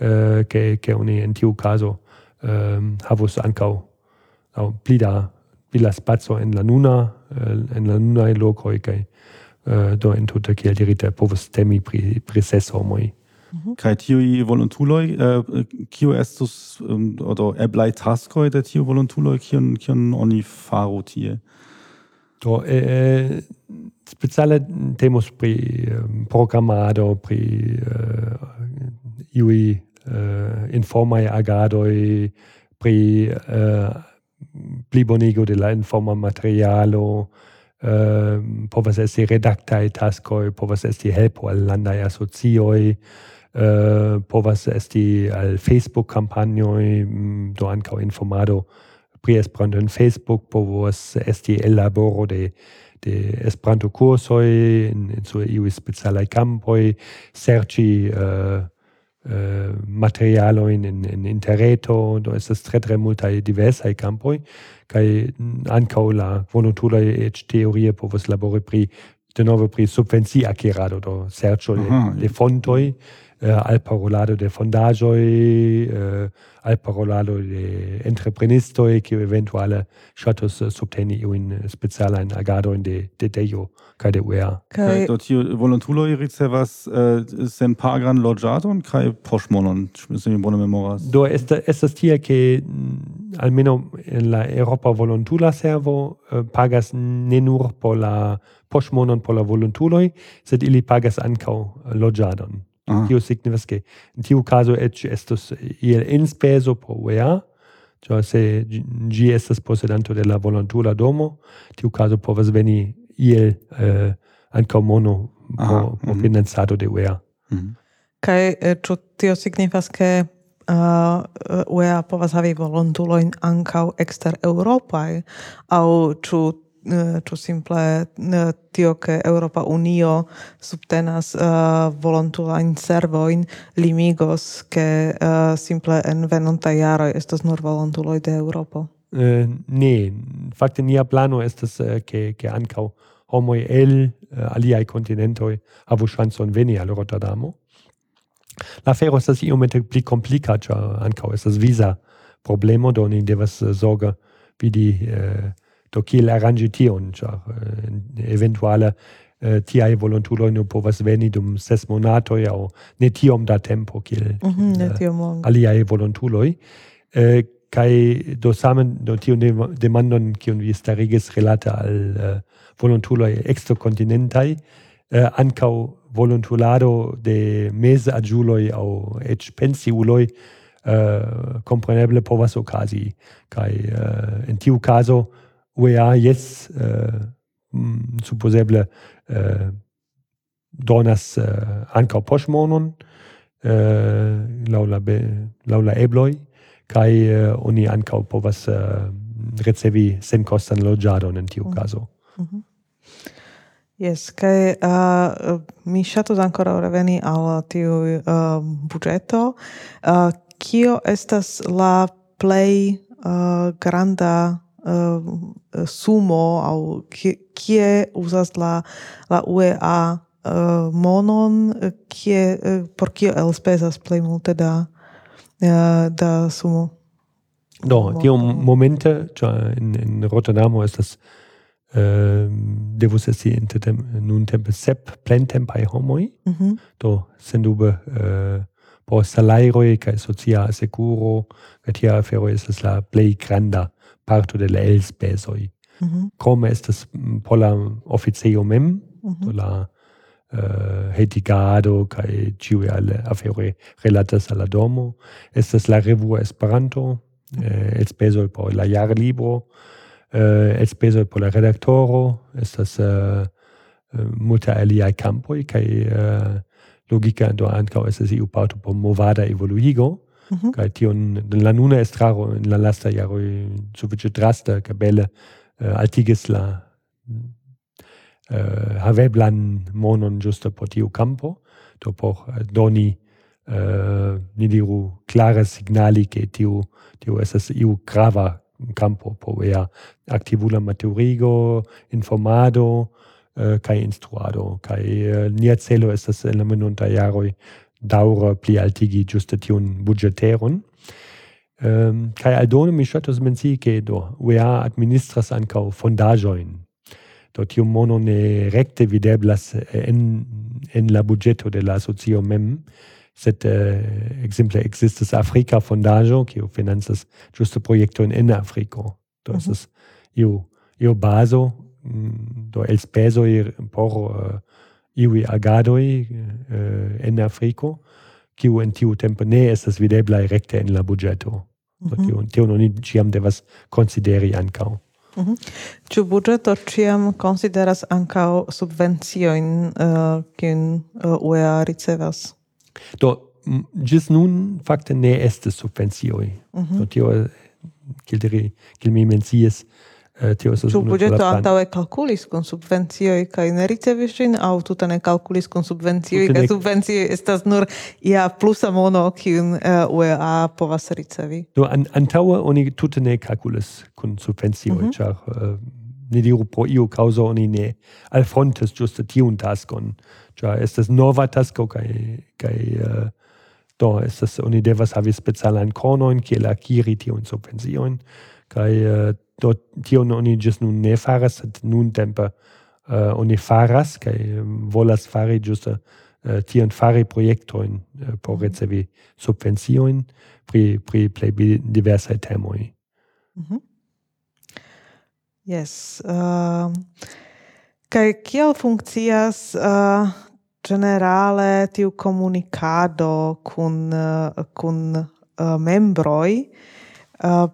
uh, che, che oni in tiu caso um, havus ankaŭ au pli da pli in en la nuna uh, en la nunaj lokoj kai uh, eh, do entute kiel dirite povus temi pri pri ses homoj. Mhm. Kaj tiuj volontuloj, eh, kio estus, ähm, oder eblai taskoi de tiu volontuloj, kion, kion oni faru tie? Do, eh, speciale temos pri um, programado, pri uh, iui informai agadoi pri eh, uh, plibonigo de la informa materialo, uh, povas esti redaktaj taskoi povas esti helpo al landai asocioi uh, eh, povas esti al Facebook-kampanjoj, mm, do ankaŭ informado pri Esperanto en Facebook, povas esti elaboro de de Esperanto kursoj en, en su iuj specialaj kampoj, serĉi uh, Eh, materialo materialoin in, in interreto, do estas tre tre multae diversae campoi, kai ancao la volontulae et teorie povos labori pri de novo pri subvenci acquirado, do sercio de, de fontoi, eh, al parolado de fondajoi, eh, al parolado de entreprenistoi, che eventuale shatus eh, subteni in agado in de, de DEIO kai de UEA. Kai do tiu volontuloi ricevas eh, sen pagran loggiadon kai poshmonon, se mi bone memoras. Do, estas est tia che mm, almeno in la Europa volontula servo eh, pagas ne nur por la posmonon por la volontuloi, sed ili pagas ancau loggiadon. Ah. Tio signifas che in tiu caso ec estos iel enspeso po UEA, cioè se gi estas posedanto de la volontula domo, tiu caso povas veni iel eh, anca mono pro, po mm -hmm. de UEA. Mm -hmm. Kai eh, ĉu tio signifas che uh, eh, UEA povas havi volontuloin ankaŭ ekster Eŭropaj aŭ ĉu ĉu simple tio ke Europa Unio subtenas uh, volontulajn servojn limigos ke uh, simple en venontaj jaroj estas nur volontuloj de Eŭropo? Uh, ne, fakte nia plano estas uh, ke ke ankaŭ homoj el uh, aliaj kontinentoj havu ŝancon veni al Rotterdamo. La fero estas iomete pli komplika, ĉar ankaŭ estas visa problemo, do ni devas uh, zorge vidi uh, do kiel arrangi tion, char eh, eventuale eh, tiai volontuloi nu povas veni dum ses monatoi au ne tiom da tempo kiel mm -hmm, ne eh, tiom eh, aliai volontuloi. Eh, kai do samen do tion demandon kiun vi starigis relate al eh, volontuloi extracontinentai, eh, ancau volontulado de mese adjuloi au ec pensiuloi eh, compreneble povas ocasi. Kai eh, in tiu caso, UEA yes, uh, eh, mm, supposeble uh, eh, donas uh, ankaŭ posmonon, uh, laula, be, laula ebloi, kai uh, oni ankaŭ povas uh, ricevi senkostan loĝadon in tiu mm. caso. Mm -hmm. Yes, kai uh, mi shatus ancora reveni al tiu uh, budgeto, Uh, kio estas la play uh, granda uh, sumo au kie usas la la UEA uh, monon kie uh, por kio elspezas plej multe da uh, da sumo. Do, no, tio momente, cioè in, in Rotterdamo estas Uh, devus esti intertem, nun tempe sep plentempai homoi, mm -hmm. do sendube äh, po salairoi kai socia securo, kaj tia afero es la plei granda parto de la elspesoi. Mm -hmm. Come estas por la officio mem, mm -hmm. do la eh, uh, hetigado cae ciui alle aferoj relatas alla domo. Estas la revuo Esperanto, mm -hmm. eh, elspesoi por la jarlibro, eh, elspezoj por la redaktoro, estas uh, eh, multe aliaj campoi kaj uh, eh, logika do ankaŭ estas iu parto por movada evoluigo. Mm Kaj tion la nuna estraro en la lasta jaro sufiĉe drasta kaj bele uh, altigis la uh, haveblan monon ĝuste por tiu kampo, do por eh, doni uh, ni diru klare signali ke tiu tiu estas iu grava campo po vea activula maturigo, informado, uh, kai instruado, kai uh, nia celo estas en la minunta jaroi daure pli altigi giuste tiun budgeteron. Ehm, um, kai aldone mi shatus mensi che do UEA administras ancau fondajoin. Do tiu mono ne recte videblas eh, en, en la budgeto de la socio mem, sed eh, exemple existes Africa fondajo, kiu finanzas giuste proiectoin in Afriko. Do mm -hmm. es iu, iu baso, mm, do elspesoi por uh, iui agadoi eh, en Africo, kiu en tiu tempo ne estas videblai recte en la budgeto. Mm -hmm. Tion, tion non ciam devas consideri ancao. Mm -hmm. Ciu budgeto ciam consideras ancao subvencioin eh, kiujn uh, uh, eh, UEA ricevas? Do gis nun fakte ne estis subvencioi. Mm -hmm. Do tio kiel diri kiel mi mencias Eh, tio estas Ĉu buĝeto antaŭe kalkulis kun subvencioj kaj ne ricevis ĝin aŭ tute ne kalkulis kun subvencioj kaj subvencioj estas nur ja plusa mono kiun eh, uh, UEA povas ricevi? Do an, antaŭe oni tute ne kalkulis kun subvencioj mm -hmm. ĉar eh, uh, ne diru pro io causa oni ne alfrontes juste tiun taskon ĉar estas nova tasko kaj kaj uh, do estas oni devas havi specialan konon kiel akiri tiun subvenciojn kaj do tion oni ĝis nun ne faras, sed nuntempe uh, eh, oni faras kaj eh, volas fari ĝuste uh, tion fari projektojn uh, por mhm. ricevi subvenciojn pri pri plej diversaj temoj. Mm -hmm. Yes. Ehm, uh, kai kiel funkcias uh, generale tiu komunikado kun uh, kun uh, membroj uh,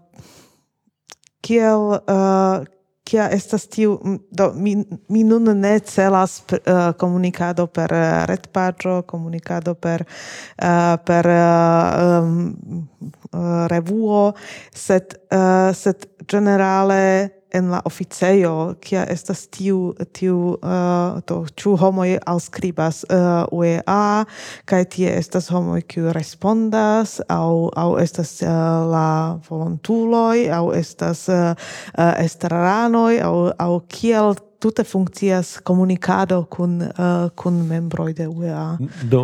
kiel uh, kia estas tiu do mi, mi nun ne celas uh, komunikado per uh, retpaĝo komunikado per uh, per uh, um, uh, revuo sed uh, sed generale en la oficejo kia estas tiu tiu uh, to ĉu homoj alskribas uh, UEA kaj tie estas homoj kiu respondas aŭ aŭ estas uh, la volontuloj aŭ estas uh, uh, estraranoj aŭ aŭ kiel tute funkcias komunikado kun uh, kun membroj de UEA. Do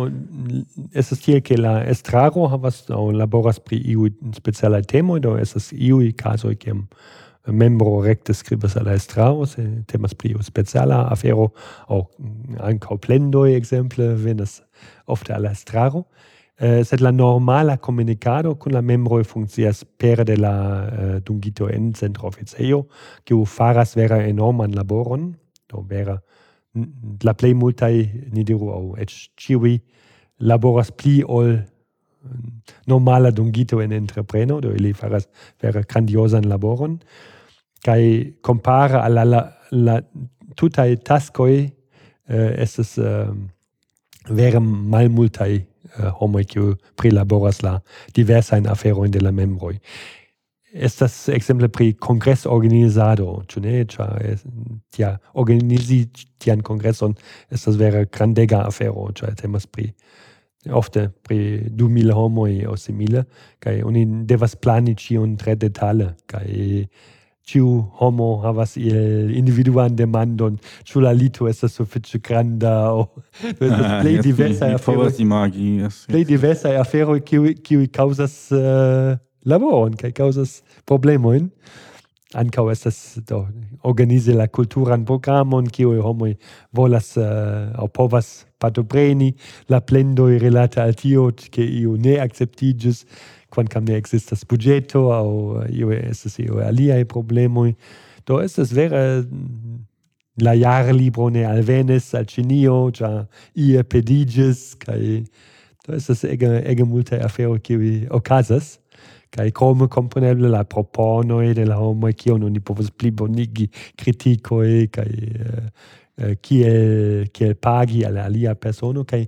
estas tiel ke la estraro havas aŭ laboras pri iu specialaj temoj do estas iuj kazoj kiam membro recte scribas alla estrao, se temas pri speciala afero au mm, ankaŭ plendoi exemple, venas ofte alla estraro. Eh, sed la normala comunicado con la membroj funccias pere de la eh, dungito en centro oficejo, kiu faras vera enorman laboron, do vera mm, la plei multai, ni diru au eĉ ciui, laboras pli ol mm, normala dungito en entrepreno, do ili faras vera grandiosan laboron kai compara alla la, la tutai tascoi eh, estes eh, mal malmultai eh, homoi kiu prilaboras la diversain aferoin de la membroi. Estas exemple pri congres organizado, ĉu ne? Ĉar tia organizi tian congresson estas vere grandega afero, ĉar temas pri ofte pri du mil homoj aŭ simile kaj oni devas plani ĉion tre detale kaj ciu homo havas il individuan demandon, ciu la lito estas suffice granda, o do estas ah, plei diversai aferoi, imagi, yes, plei aferoi, causas uh, laboron, kai causas problemoin, ancau estas do, organize la culturan programon, kiui homoi volas eh, uh, au povas patopreni, la plendoi relata al tio, che iu ne acceptigis, quancam ne existas budgeto au eh, io estas io aliae problemoi. Do estas vera mm, la jar libro ne alvenis al Cinio, ja ie pediges kai do estas ege, ege multe afero kiwi okazas, kai come componeble la proponoi de la homo, kion oni povos critico e kai... Uh, eh, Eh, kiel kiel pagi al alia persono kai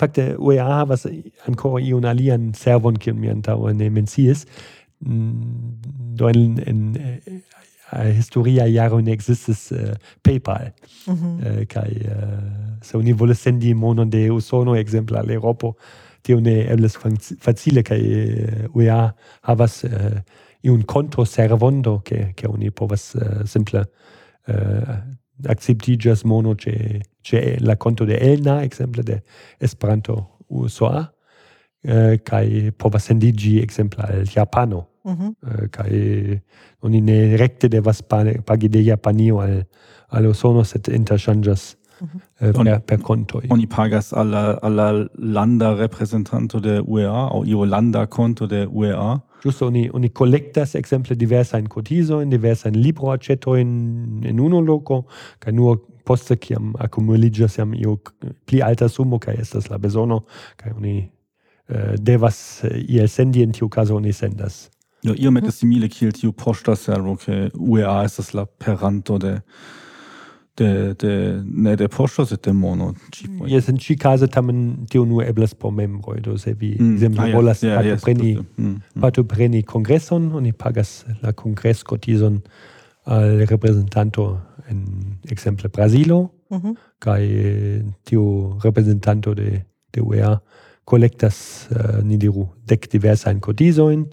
fakte UEA havas ankoraŭ un alian servon kiun mi antaŭe ne menciis mm, do en, en eh, historia jaro ne ekzistis uh, PayPal mm -hmm. uh, uh, se oni volas sendi monon de Usono ekzemple al Eŭropo tio ne eblas facile kaj UEA havas uh, iun kontoservon do ke ke oni povas uh, simple uh, acceptigas mono che che la conto de Elna exemple de Esperanto USA eh, kaj povas sendigi exemple al Japano mm -hmm. eh, kaj oni ne rekte devas pagi de Japanio al al Usono set interchanges Mm -hmm. eh, per, per conto. Oni pagas alla, alla landa representanto de UEA o io landa conto de UEA Giusto oni oni collectas exemple diversa in cotiso in diversa in libro accetto in in uno loco ca nur poste kiam accumuligas jam io pli alta sumo ca estas la besono ca oni uh, devas eh, iel sendi in tiu caso oni sendas. No io metas simile kiel tiu posta servo che UEA estas la peranto de de de ne de posto se de mono tipo mm. yes in chi casa tamen de nu eblas po membro do se vi mm. sem ah, yes, volas yeah, partopreni yes, mm, mm. partopreni kongreson oni pagas la kongresskotizon al representanto en exemple brasilo mm -hmm. kai tio representanto de de UEA collectas uh, ni diru dec diversa in kotizojn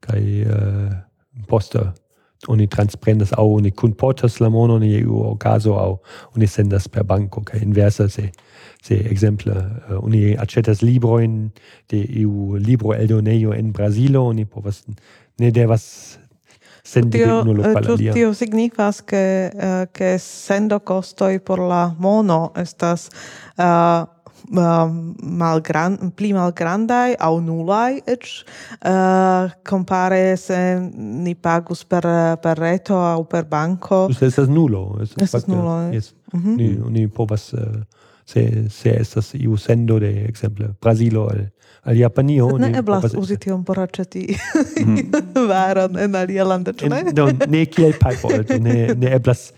kai uh, poste oni transprendas au oni kunportas la mono ni iu caso au oni sendas per banco ca inversa se se exemple uh, oni accetas libro in de iu libro eldonejo in brasilo oni povas ne devas sendi tio, de unu eh, al alia. Tio signifas ke eh, ke sendo costoi por la mono estas uh, malgran pli malgrandaj au nulai eĉ uh, eh, compare se ni pagus per per reto au per banco se estas nulo, estas, estas nulo. Eh. Yes. Mm -hmm. Ni ni povas uh, se se estas iu sendo de exemple brasilo el al Japanio ne oni eblas povas... uzi tion por aĉeti mm. varon en alia lando, ĉu ne? Do ne kiel pajpo, ne ne eblas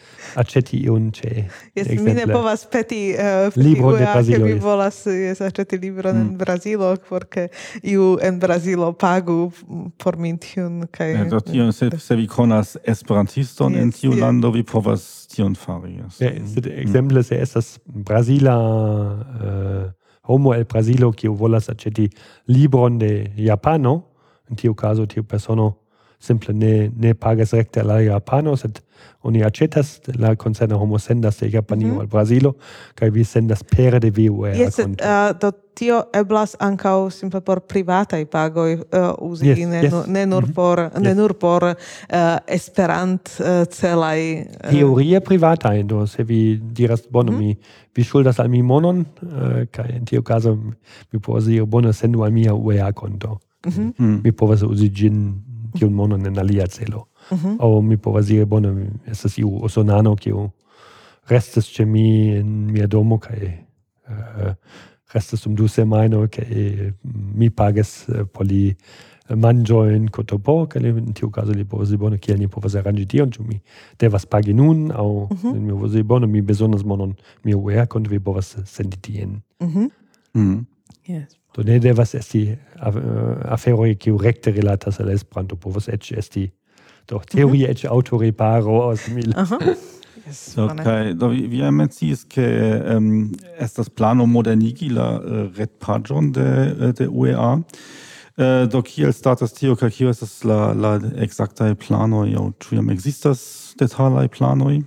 aĉeti iun ĉe. Yes, mi ne povas peti uh, libro de Brazilo. Mi volas yes, aĉeti libron mm. en Brazilo, porque iu en Brazilo pagu por min tiun kaj. Ja, do tion se se vi konas Esperantiston yes, en tiu yeah. lando vi povas tion fari. Yes. Ja, eh, mm. Exemple, se estas Brazila uh, homo el Brasilo kiu volas aceti libron de Japano, in tiu caso tiu persono simple ne, ne pagas recte alla Japano, sed oni acetas, la concerna homo sendas de Japanio mm -hmm. al Brasilo, kai vi sendas pere de VUR. Eh, yes, uh, do tio eblas ankaŭ simple por privataj pagoj uh, uzi yes, ne, yes. Ne nur mhm. por mm -hmm. ne yes. nur por uh, Esperant uh, celaj uh, teorie privataj do se vi diras bono mm -hmm. mi vi ŝuldas al mi monon uh, kaj en tiu kazo mi povas diri bone sendu al mia UEA konto mm -hmm. mm. mi povas uzi ĝin tiun mhm. monon en alia celo mm -hmm. aŭ mi povas diri bone estas iu usonano kiu restas ĉe mi en mia domo kaj uh, restas um du semajnoj kaj mi pagas eh, por eh, li manĝojn kotopo kaj in tiu kazo li povas diri bone kiel ni povas aranĝi tion ĉu mi devas pagi nun aŭ mm -hmm. mi povas diri bone mi bezonas monon miaware kontraŭ vi povas sendi tien mm -hmm. mm. yes. do ne devas esti eh, aferoj kiu recte relatas al Esperanto povas eĉ esti do teorie mm -hmm. eĉ aŭtoreparo So, kai, do vi, vi menciis ke um, estas plano modernigi la äh, uh, retpagion de, äh, de UEA. Uh, do kiel status tio, kaj kio estas la, la exactae planoi, au ĉu jam ekzistas detalaj planoi?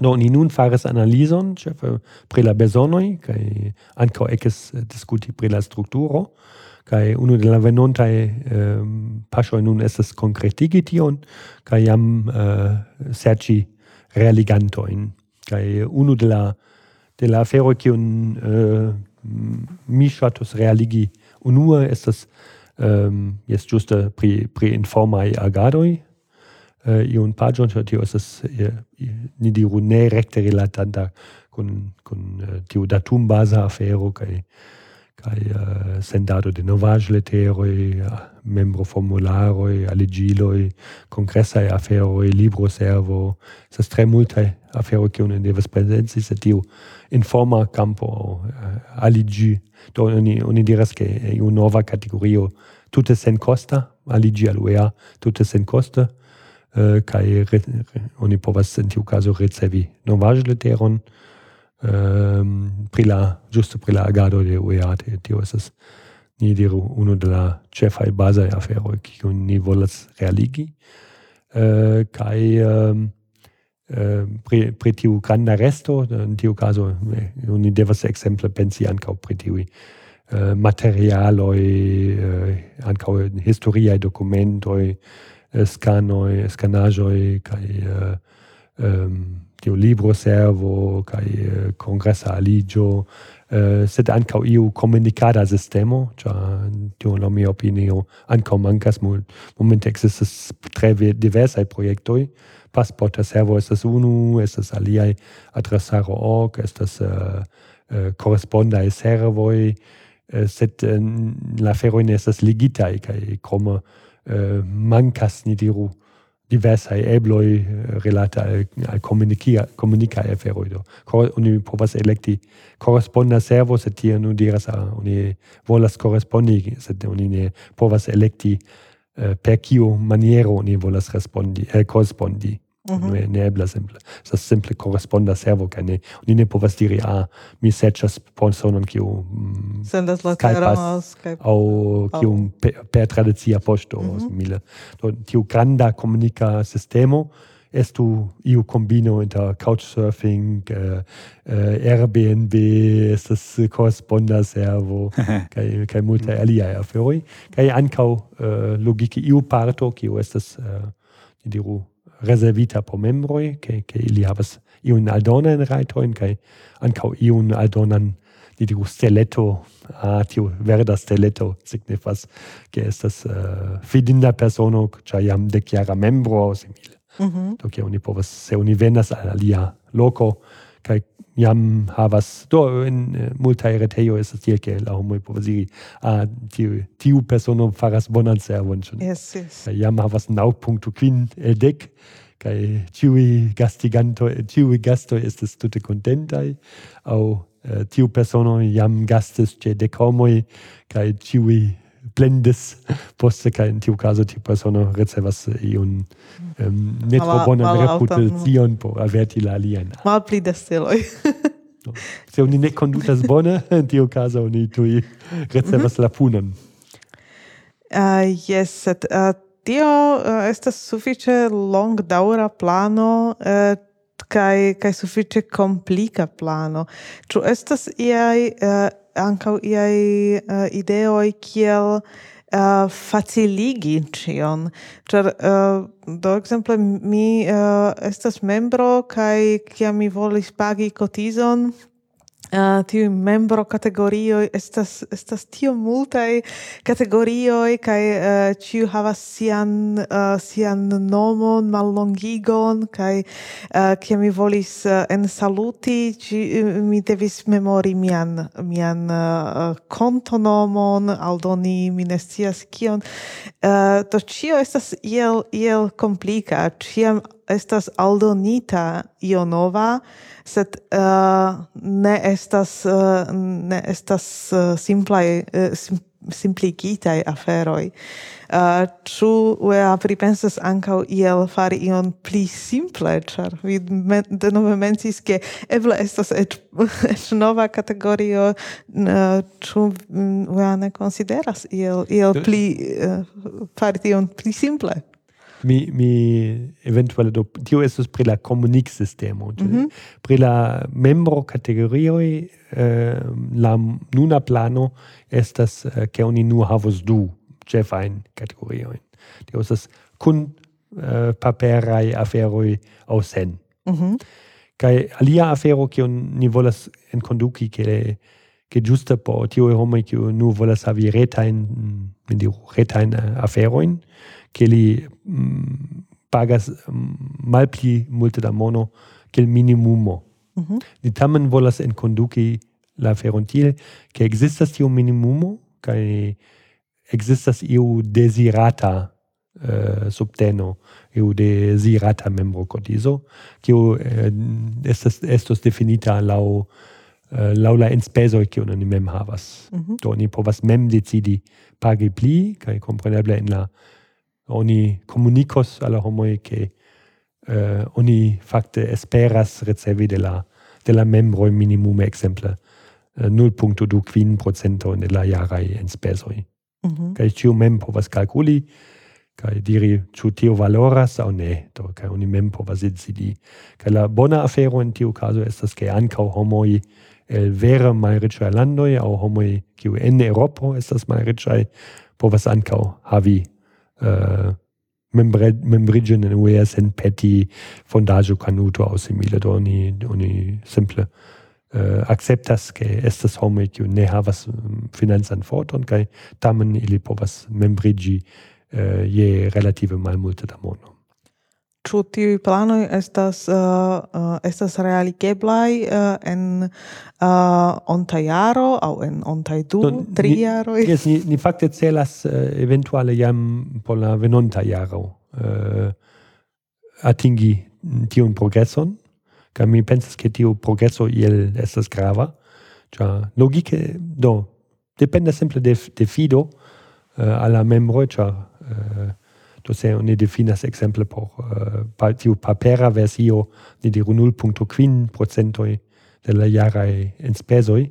Do ni nun fares analison, ĉefe pri la besonoi, kai anco eces discuti pri la strukturo, kai uno de la venontaj um, paŝoj nun estas konkretigi tion, kai jam uh, serĉi realigantojn. kai uno de la, de la aferoj, kiun uh, eh, mi shatus realigi unue, estas um, jes ĝuste pri, pri informaj agadoj, uh, iun pagion, ĉar tio estas, uh, ni diru, ne recte rilatanta con con uh, tiu datumbaza afero kai kai uh, eh, sendado de novaĵleteroj, uh, membro formularoi, allegiloi, congressa e afero e libro servo, estas tre multe afero che oni devas presensi, sed tiu informa campo eh, aligi, do oni, oni diras che è una nuova categoria tutte sen costa, aligi al UEA tutte sen costa, eh, kai re, re, oni povas in tiu caso ricevi novaĵleteron, ehm um, pri la ĝuste pri la agado de UEA tio estas ni diru unu de la cefai bazai aferoi kiun ni volas realigi. Uh, kai um, uh, pri, pri tiu granda resto in tiu caso eh, ni devas exemple pensi ancau pri tiui uh, materialoi uh, ancau historiae documentoi scanoi scanagioi kai um, tio libro servo kai uh, congressa aligio uh, eh, sed ankaŭ iu comunicada sistemo cia tio la mia opinio ankaŭ mankas momente existes tre diversaj proiectoi passporta servo estas unu estas aliai adressaro org estas eh, uh, uh, correspondaj servoi uh, sed uh, la feroj ne estas ligitaj kaj krome eh, ni diru diversai ebloi eh, relata al, al communica comunicae aferoi. Do. Oni povas electi corresponda servo, se tia nu diras, a oni volas correspondi, se oni ne povas electi eh, per kiu maniero oni volas respondi, eh, correspondi. Mm -hmm. Ne, ebla simple. Sa simple corresponda servo ca ne ni ne povas diri a ah, mi serĉas personon kiu mm, sendas la teras skype. Au kiu per, per tradicia posto, mm -hmm. simile. Do tiu granda comunica sistemo estu iu combino inter couchsurfing, uh, uh, Airbnb, estas corresponda servo, kai kai multa mhm. alia aferoi, kai ancau uh, eh, logike iu parto, kiu estas uh, diru reservita por membroi, che, che ili havas iun aldonan rajtojn kaj ancau iun aldonan ni diru steletto, ah, tiu verda steletto signifas, che estas uh, fidinda persono, cia jam dekjara membro simile. Mm -hmm. Do ke oni povas, se oni venas al alia loco, kaj jam havas do in eh, multae retejoj es tiel ke la homoj povas diri ah, tiu, tiu persono faras bonan servon ĉu yes, yes. jam havas nau punkto quin el eh, dek tiui gastiganto, tiui eh, gasto gastoj estas tute kontentaj aŭ tiu persono jam gastis che dek homoj kai ĉiuj plendes poste kai in tiu caso tiu persono recevas iun um, ne tro bonan reputacion por averti la alien. Mal pli steloj. no. Se oni ne condutas bone, in tiu caso oni tui recevas mm -hmm. la punon. Uh, yes, set, uh, ah, tio uh, estas sufiĉe longdaŭra plano eh, uh, kai kai sufiĉe komplika plano. Ĉu estas iaj uh, ankaŭ iaj uh, eh, ideoj kiel uh, faciligi cion. Cer, uh, eh, do exemple, mi uh, estas membro kai kiam mi volis pagi kotizon Eh, uh, tiu membro categorio estas estas tio multaj kategorioj kaj eh, uh, ciu havas sian uh, sian nomon mallongigon kaj uh, kiam mi volis uh, ensaluti ĝi mi devis memori mian mian uh, kontonomon aldoni mi ne scias kion. Uh, to ĉio estas iel iel komplika. Ĉiam estas aldonita io nova, sed uh, ne estas uh, ne estas uh, simplai uh, sim, simpligitai aferoi. Uh, ču UEA pripensas ancau iel fari ion pli simple, char vi men, denove mencis, che eble estas et, et nova kategorio, uh, ĉu UEA ne consideras iel, iel pli uh, fari ion pli simple? mi mi eventuale do tio es pri la comunic sistemo mm -hmm. pri la membro kategorioj eh, la nuna plano estas eh, ke oni nu havos du ĉefajn kategoriojn tio es kun eh, paperai aferoi aŭ sen mm -hmm. kai alia afero kiun ni volas enkonduki ke che giusta po tio homo kiu nu volas havi retajn mm, mi diru retajn eh, aferoin che li mm, pagas mm, malpli multe da mono che il minimumo. Mm -hmm. Ni tamen volas enconduci la ferontil che existas tiu minimumo, kai existas iu desirata uh, eh, subteno, iu desirata membro cortiso, che uh, estas, estos definita lau uh, lau la enspesoi che un mem havas. Mm -hmm. Do ni povas mem decidi pagi pli, kai compreneble in la oni comunicos alla homoi che uh, eh, oni facte esperas ricevi de la de la membro minimum exemple uh, eh, 0.2 quin procento de la jarai en spesoi. Mm -hmm. Kai ciu mem povas calculi kai diri ĉu tio valoras au ne do kai oni mem povas decidi kai la bona afero in tiu caso estas ke ankaŭ homoi el vere malriĉaj landoj aŭ homoj kiu en Eŭropo estas malriĉaj povas ankaŭ havi Äh, eh, membre, membrigen in ues en peti fondajo canuto aus simile do oni oni simple Äh, acceptas ke estas homo kiu ne havas mm, finanzan forton kaj tamen ili povas membrigi äh, je relative malmulte da mono ĉu tiuj planoj estas uh, uh, estas realigeblaj uh, en uh, onta jaro aŭ en ontaj du, no, tri jaroj? Jes, ni, ni fakte celas uh, eventuale jam por la venonta jaro uh, atingi tiun progreson, kaj mi pensas ke tiu progreso iel estas grava, ĉar logike do dependas simple de, de fido uh, al la membroj, ĉar uh, do se oni definas exemple por uh, pa, tiu papera versio ni diru 0.5 procentoj de la jaraj enspezoj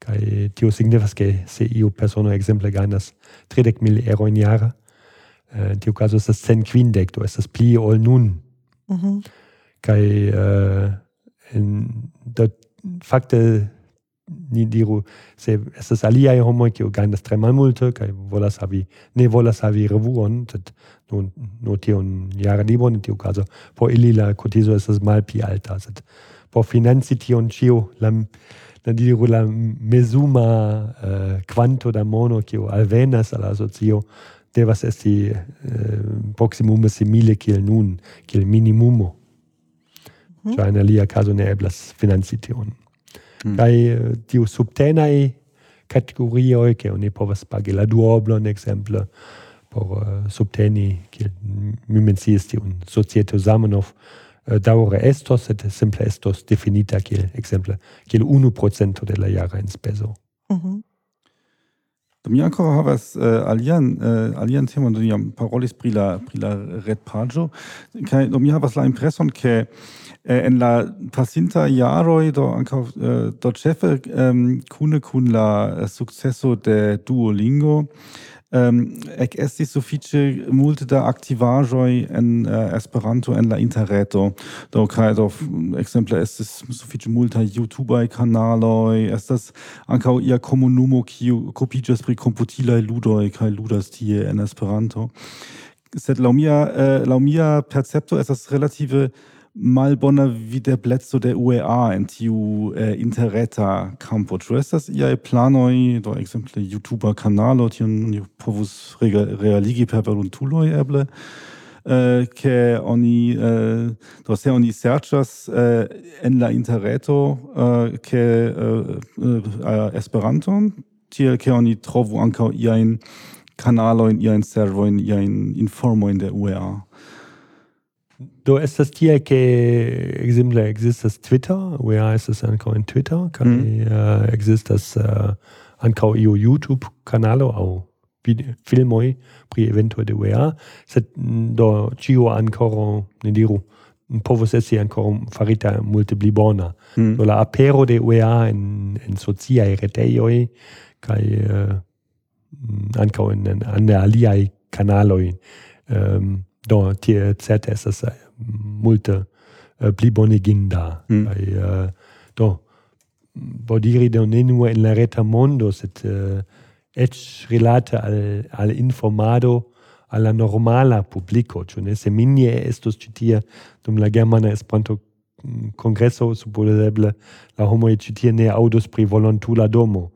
kaj tio signifas ke se iu persono ekzemple gajnas 30 mil eŭrojn jara en eh, uh, tiu es estas cent kvindek do estas pli ol nun mm -hmm. kaj uh, en, do fakte ni diru se estas aliaj homoj kiu gajnas tre malmulte kaj volas havi ne volas havi revuon, sed nur nur tion jarlibon en tiu kazo por ili la kotizo estas malpli alta, sed por financi tion ĉio la la diru la mezuma eh, kvanto uh, da mono kiu alvenas al la asocio devas esti uh, proximume simile kiel nun, kiel minimumo. Mm. Ĉar in alia caso ne eblas financi tion mm. kaj eh, tiu subtenai kategorioj, ke oni povas pagi la duoblon ekzemple por uh, subteni, kiel mi menciis tiun societo Zamenhof, uh, estos, et simple estos definita kiel ekzemple kiel 1% de la jara enspezo. Mm -hmm. Do mi ancora havas uh, alian uh, alian temon do iam parolis pri la pri la red pagio. Kai do mi havas la impreson ke eh, en la pasinta jaroj do ankaŭ uh, do ĉefe um, kune kun la successo de Duolingo um, ec estis suffice multe da activajoi en uh, Esperanto en la interreto. Do kaj do ekzemple estis sufiĉe multaj YouTubaj kanaloj, estas ankaŭ ia komunumo kiu okupiĝas pri komputilaj ludoj kaj ludas tie en Esperanto. Sed laŭ mia äh, uh, laŭ mia percepto estas relative malbona videbleco de UEA en tiu eh, interreta campo. Ĉu estas iaj planoj, do ekzemple YouTuba kanalo, tion ni povus realigi per volontuloj eble, eh, ke oni eh, do se oni serĉas eh, en la interreto eh, ke eh, eh Esperanton, tiel ke oni trovu ankaŭ iajn kanalojn, iajn servojn, iajn informojn de UEA. Do estas tie ke ekzemple ekzistas Twitter, where estas ankaŭ en Twitter? Kaj mm. uh, ekzistas uh, ankaŭ iu YouTube kanalo aŭ filmoj pri evento de UEA, sed do ĉio ankoraŭ ne diru. Povus esti ankoraŭ farita multe pli bona. Mm. Do la apero de UEA en en sociaj retejoj kaj uh, ankaŭ en, en, en aliaj kanaloj um, do tie certe estas multe uh, pli bone ginda. Mm. Kaj, uh, eh, do, bodiri do ne nur en la reta mondo, sed uh, eh, ec relate al, al informado alla normala publico, ĉu ne? Se minie estos ĉi tie dum la germana Esperanto mm, congresso supposeble la homo ĉi tie ne aŭdos pri volontula domo.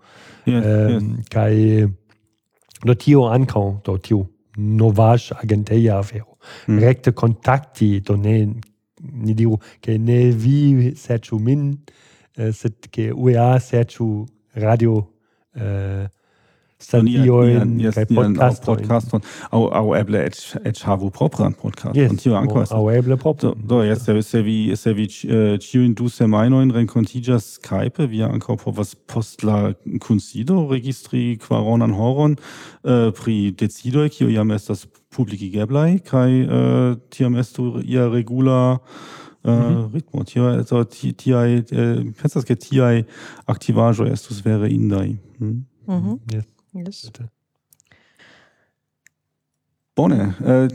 Yes, um, yes. Kaj do tio ankaŭ, do tio novage agenteia afero mm. recte contacti, do ne, ni diru, che ne vi serciu min, eh, sed che UEA serciu radio eh, stagiojn kaj podcastojn. podcast au au eble et et havu propran podcast Yes, tio ankaŭ estas. so eble propran. Do, do jes, se vi, se vi eh, in du semajnojn renkontiĝas Skype, vi ankaŭ povas was postla consido registri an horon uh, pri decido kiu jam estas publikigeblaj, kai uh, tiam estu ia regula Uh, mm -hmm. ritmo tio so ti ai pensas ke ti aktivajo estus vere indai mm? Hm? mm -hmm. yes. Yes. Bone, äh,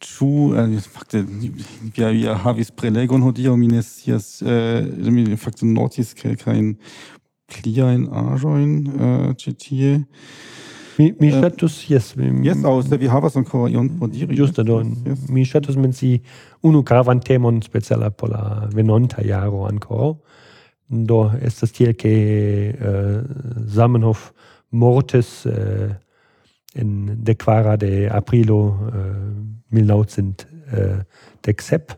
ĉu äh, fakte vi vi havis prelegon hodiaŭ mi ne scias äh, mi fakte notis kelkajn pliajn aĵojn äh, ĉi tie. Mi mi äh, ŝatus jes mi jes aŭ se vi havas ankoraŭ ion por diri. Ĝuste do mi ŝatus menci unu gravan temon speciala por la venonta jaro ankoraŭ. Do estas tiel ke äh, Zamenhof mortis eh, äh, in decquara de aprilo äh, eh, 1917 äh,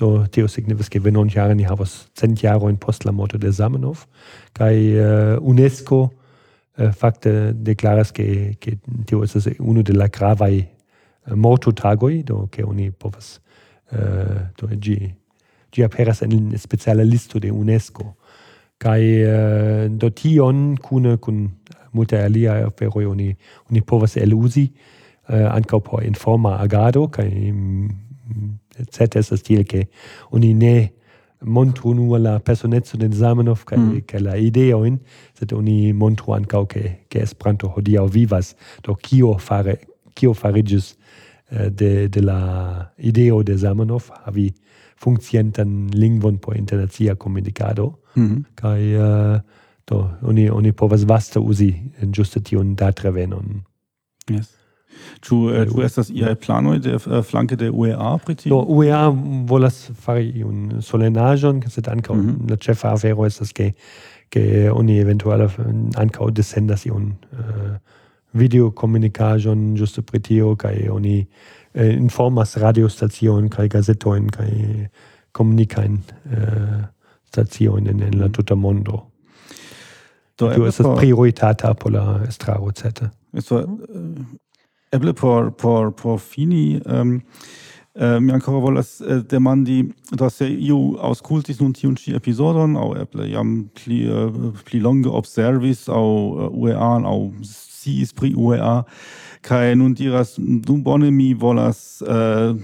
do tio signifas ke venon jare ni havas cent jaro in post la morto de Zamenhof. Kai eh, UNESCO eh, fakte deklaras ke ke tio estas unu de la gravai eh, morto tagoi do ke oni povas eh, do gi gi aperas en speciala listo de UNESCO. Kai eh, do tion kune kun multe alia aferoj oni oni povas eluzi eh, ankaŭ por informa agado kai mm, certe estas tiel ke oni ne montru nur la personetzo de Zamenhof kaj mm. kaj la ideojn sed oni montru anca ke ke Esperanto hodiaŭ vivas do kio fare kio fariĝis eh, de de la ideo de Zamenhof havi funkcientan lingvon por internacia komunikado mm. kai uh, eh, do oni oni povas vasta uzi en juste tion datre venon yes Ĉu uh, tu estas iaj planoj de uh, flanke de UEA pri tio? Do UEA volas fari iun solenaĵon, sed ankaŭ mm -hmm. la ĉefa afero estas ke ke oni eventuale ankaŭ descendas iun uh, videokomunikaĵon ĝuste pri tio kaj oni uh, informas radiostaciojn kaj gazetojn kaj komunikajn uh, staciojn en, en la mhm. tuta mondo. Do tu estas por... prioritata por la estraro certe. Esto eh, eble por por por fini ähm, Uh, mi ancora volas uh, demandi, da se iu auscultis nun tiun ci episodon, au eble jam pli, uh, pli longe observis au UEA, au sciis pri UEA, kai nun diras, du bone mi volas uh,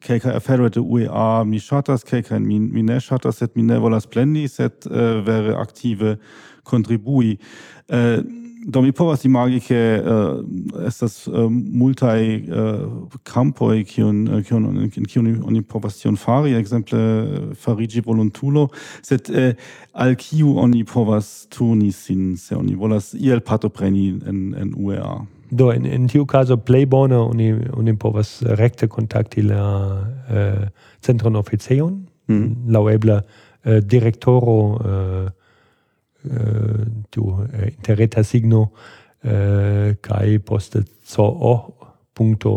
kelkai afero de UEA, mi shatas, kelkai mi, mi ne shatas, sed mi ne volas plendi, set uh, vere aktive contribui. Eh, do mi povas imagi che uh, eh, estas uh, multaj eh, uh, campoj kiun kiun in kiun oni povas tion fari ekzemple farigi volontulo sed uh, al kiu oni povas turni sin se oni volas iel partopreni en en UEA do in, in tiu caso plej bone oni oni povas rekte kontakti la uh, centron officeion, mm. laŭeble uh, direktoro uh, du äh, interreta signo äh, kai poste zoo.ua.org.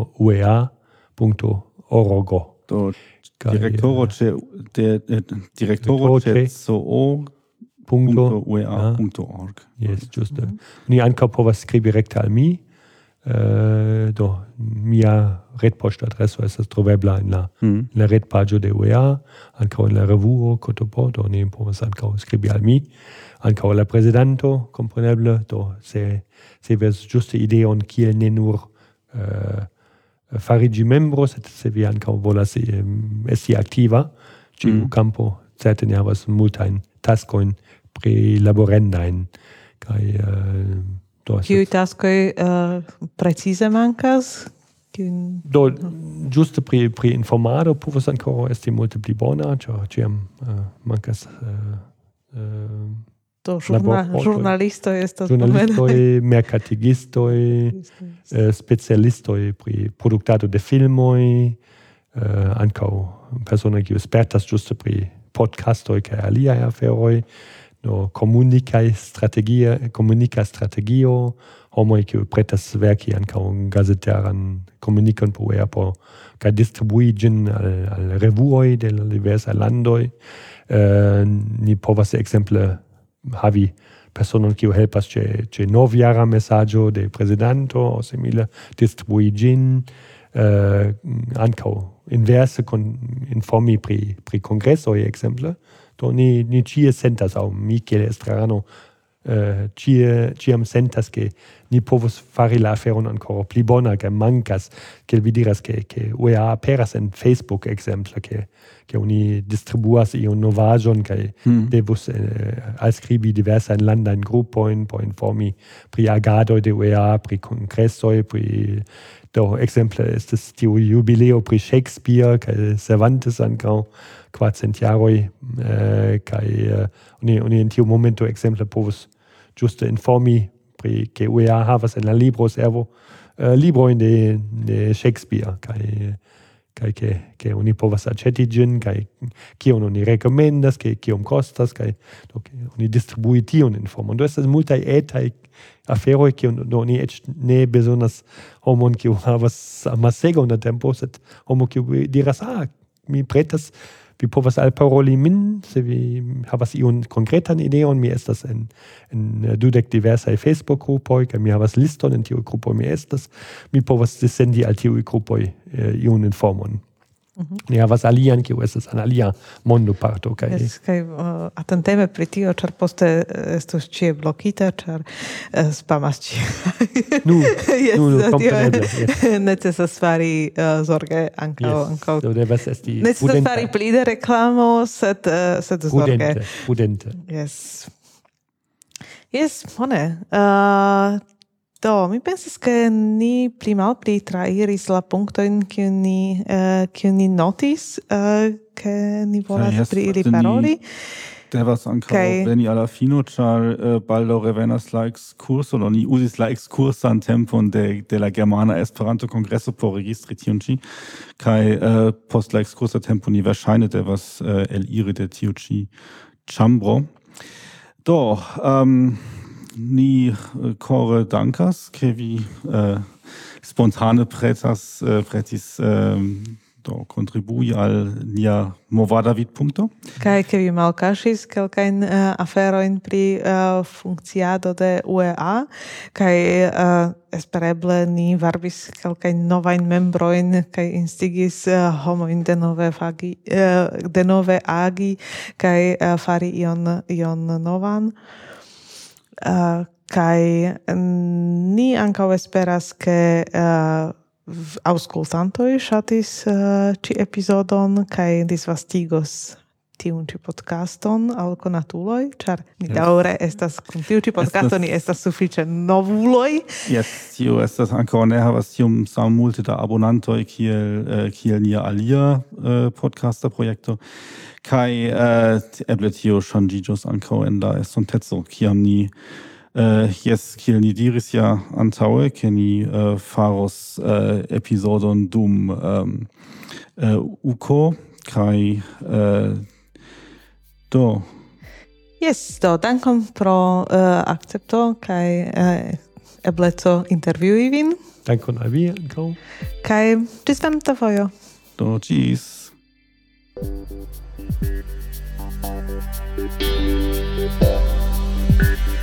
Do, direktoro ce, de, de, direktoro zoo Punto, punto, ua, ja. punto org. Yes, giusto. Mm. Äh, Quindi anche povas scrivi recta al mi, Eh, do mia retpoŝtadreso estas trovebla en la mm. la retpaĝo de UEA, ankaŭ en la revuo Kotopo, do ni povas ankaŭ skribi al mi, ankaŭ la prezidanto, kompreneble, do se se veras ĝuste ideon kiel ne nur uh, farigi membro, sed se vi ankaŭ volas um, esti aktiva, ĉiu mm. kampo certe ne havas multajn taskojn prilaborendajn kaj uh, Do, Kiuj taskoj uh, precize mankas? Kiun... Do, ĝuste pri, pri informado povas ankoraŭ esti multe pli bona, cio ciam uh, eh, mankas eh, uh, uh, To žurna, žurnalisto estas Žurnalisto je merkatigisto je specialisto je pri produktado de filmoj uh, ankaŭ persone kiu spertas ĝuste pri podcastoj kaj aliaj aferoj do comunica strategia comunica strategio homo che pretas verki anca un gazeteran comunicon po erpo ca distribuigin al, al revuoi de la diversa landoi uh, eh, ni povas exemple havi personon kiu helpas ce ce noviara messaggio de presidento o simile distribuigin eh, anca inverse con informi pri pri congresso exemple Do ni, ni cie sentas, au Michele Estrano, eh, cie, ciam sentas che ni povos fari la aferon ancora pli bona, che mancas, che vi diras che, che UEA peras en Facebook, exemple, che, che oni distribuas ion novajon, che mm. devus eh, alscribi diversa in landa in point po informi pri agado de UEA, pri congresso pri do ist estis tiu jubileo pri Shakespeare kaj Cervantes ankaŭ kvarcentjaroj eh, kaj eh, oni oni en tiu momento exemple povus ĝuste informi pri ke UEA havas en la libro servo eh, uh, libro in de, de Shakespeare kaj kai che che oni povas aceti gin kai kion oni rekomendas ke um kostas kai do ke oni distribui tion informon. Do estas multaj etaj aferoi kiu do ni et ne bezonas homon was havas sego unter tempo set homo kiu diras ah mi pretas vi povas alparoli min se vi havas iun konkretan ideon mi estas en en dudek diversaj Facebook grupoj kaj mi havas liston en tiuj grupoj mi estas mi povas sendi al tiuj grupoj eh, iun informon. Mhm. Ni havas alian, kiu estas en alia mondo parto. Kaj yes, kaj uh, atenteme pri tio, ĉar poste eh, uh, estos ĉie blokita, ĉar uh, spamas ĉie. nu, yes, nu, nu, kompreneble. Yes. Necesas fari uh, zorge ankaŭ yes. ankaŭ. Do devas esti Necesas prudente. fari pli de reklamo, sed uh, sed zorge. Prudente, prudente. Yes. Yes, bone. Uh, Do, mi pensas che ni pli mal pli trairis la punctoin kiu ni, uh, kiu ni notis, eh, che ni volas yes, pri ili paroli. Devas ankaŭ okay. veni alla fino, ĉar uh, baldaŭ revenas la ekskurso, do ni uzis la ekskursan tempon de, de la Germana Esperanto-Kongreso por registri tion ĉi, kaj uh, post la ekskursa tempo ni verŝajne devas uh, eliri de tiu ĉi ĉambro. Do, um, ni äh, core dankas, ke vi äh, spontane pretas, äh, pretis ähm, do contribui al nia movada vidpunkto. kai ke vi malkaŝis kelkajn uh, aferojn pri uh, funkciado de UEA kai uh, espereble ni varbis kelkain nova in membro in kai instigis uh, de denove fagi uh, denove agi kai uh, fari ion ion novan uh, kai ni ankaŭ esperas ke eh, uh, auskultantoj ŝatis uh, eh, ĉi epizodon kaj disvastigos tiun ĉi podcaston al konatuloj, ĉar ni yes. daŭre estas kun tiu ĉi podcasto ni estas sufiĉe novuloj. Jes, tio estas ankaŭ ne havas tiom sam multe da abonantoj kiel uh, kiel nia alia uh, podcaster projekto kai äh, eble tio ŝanĝiĝos ankaŭ en la estontezo kiam ni äh, yes kiel ni diris ja antaue ke ni äh, faros äh, episodon dum ähm, äh, uko kai äh, do Yes, do, dankon pro uh, akcepto kaj uh, ebleco intervjui vin. Dankon al vi ankaŭ. Kaj ĝis venonta fojo. Do, ĝis. Thank you.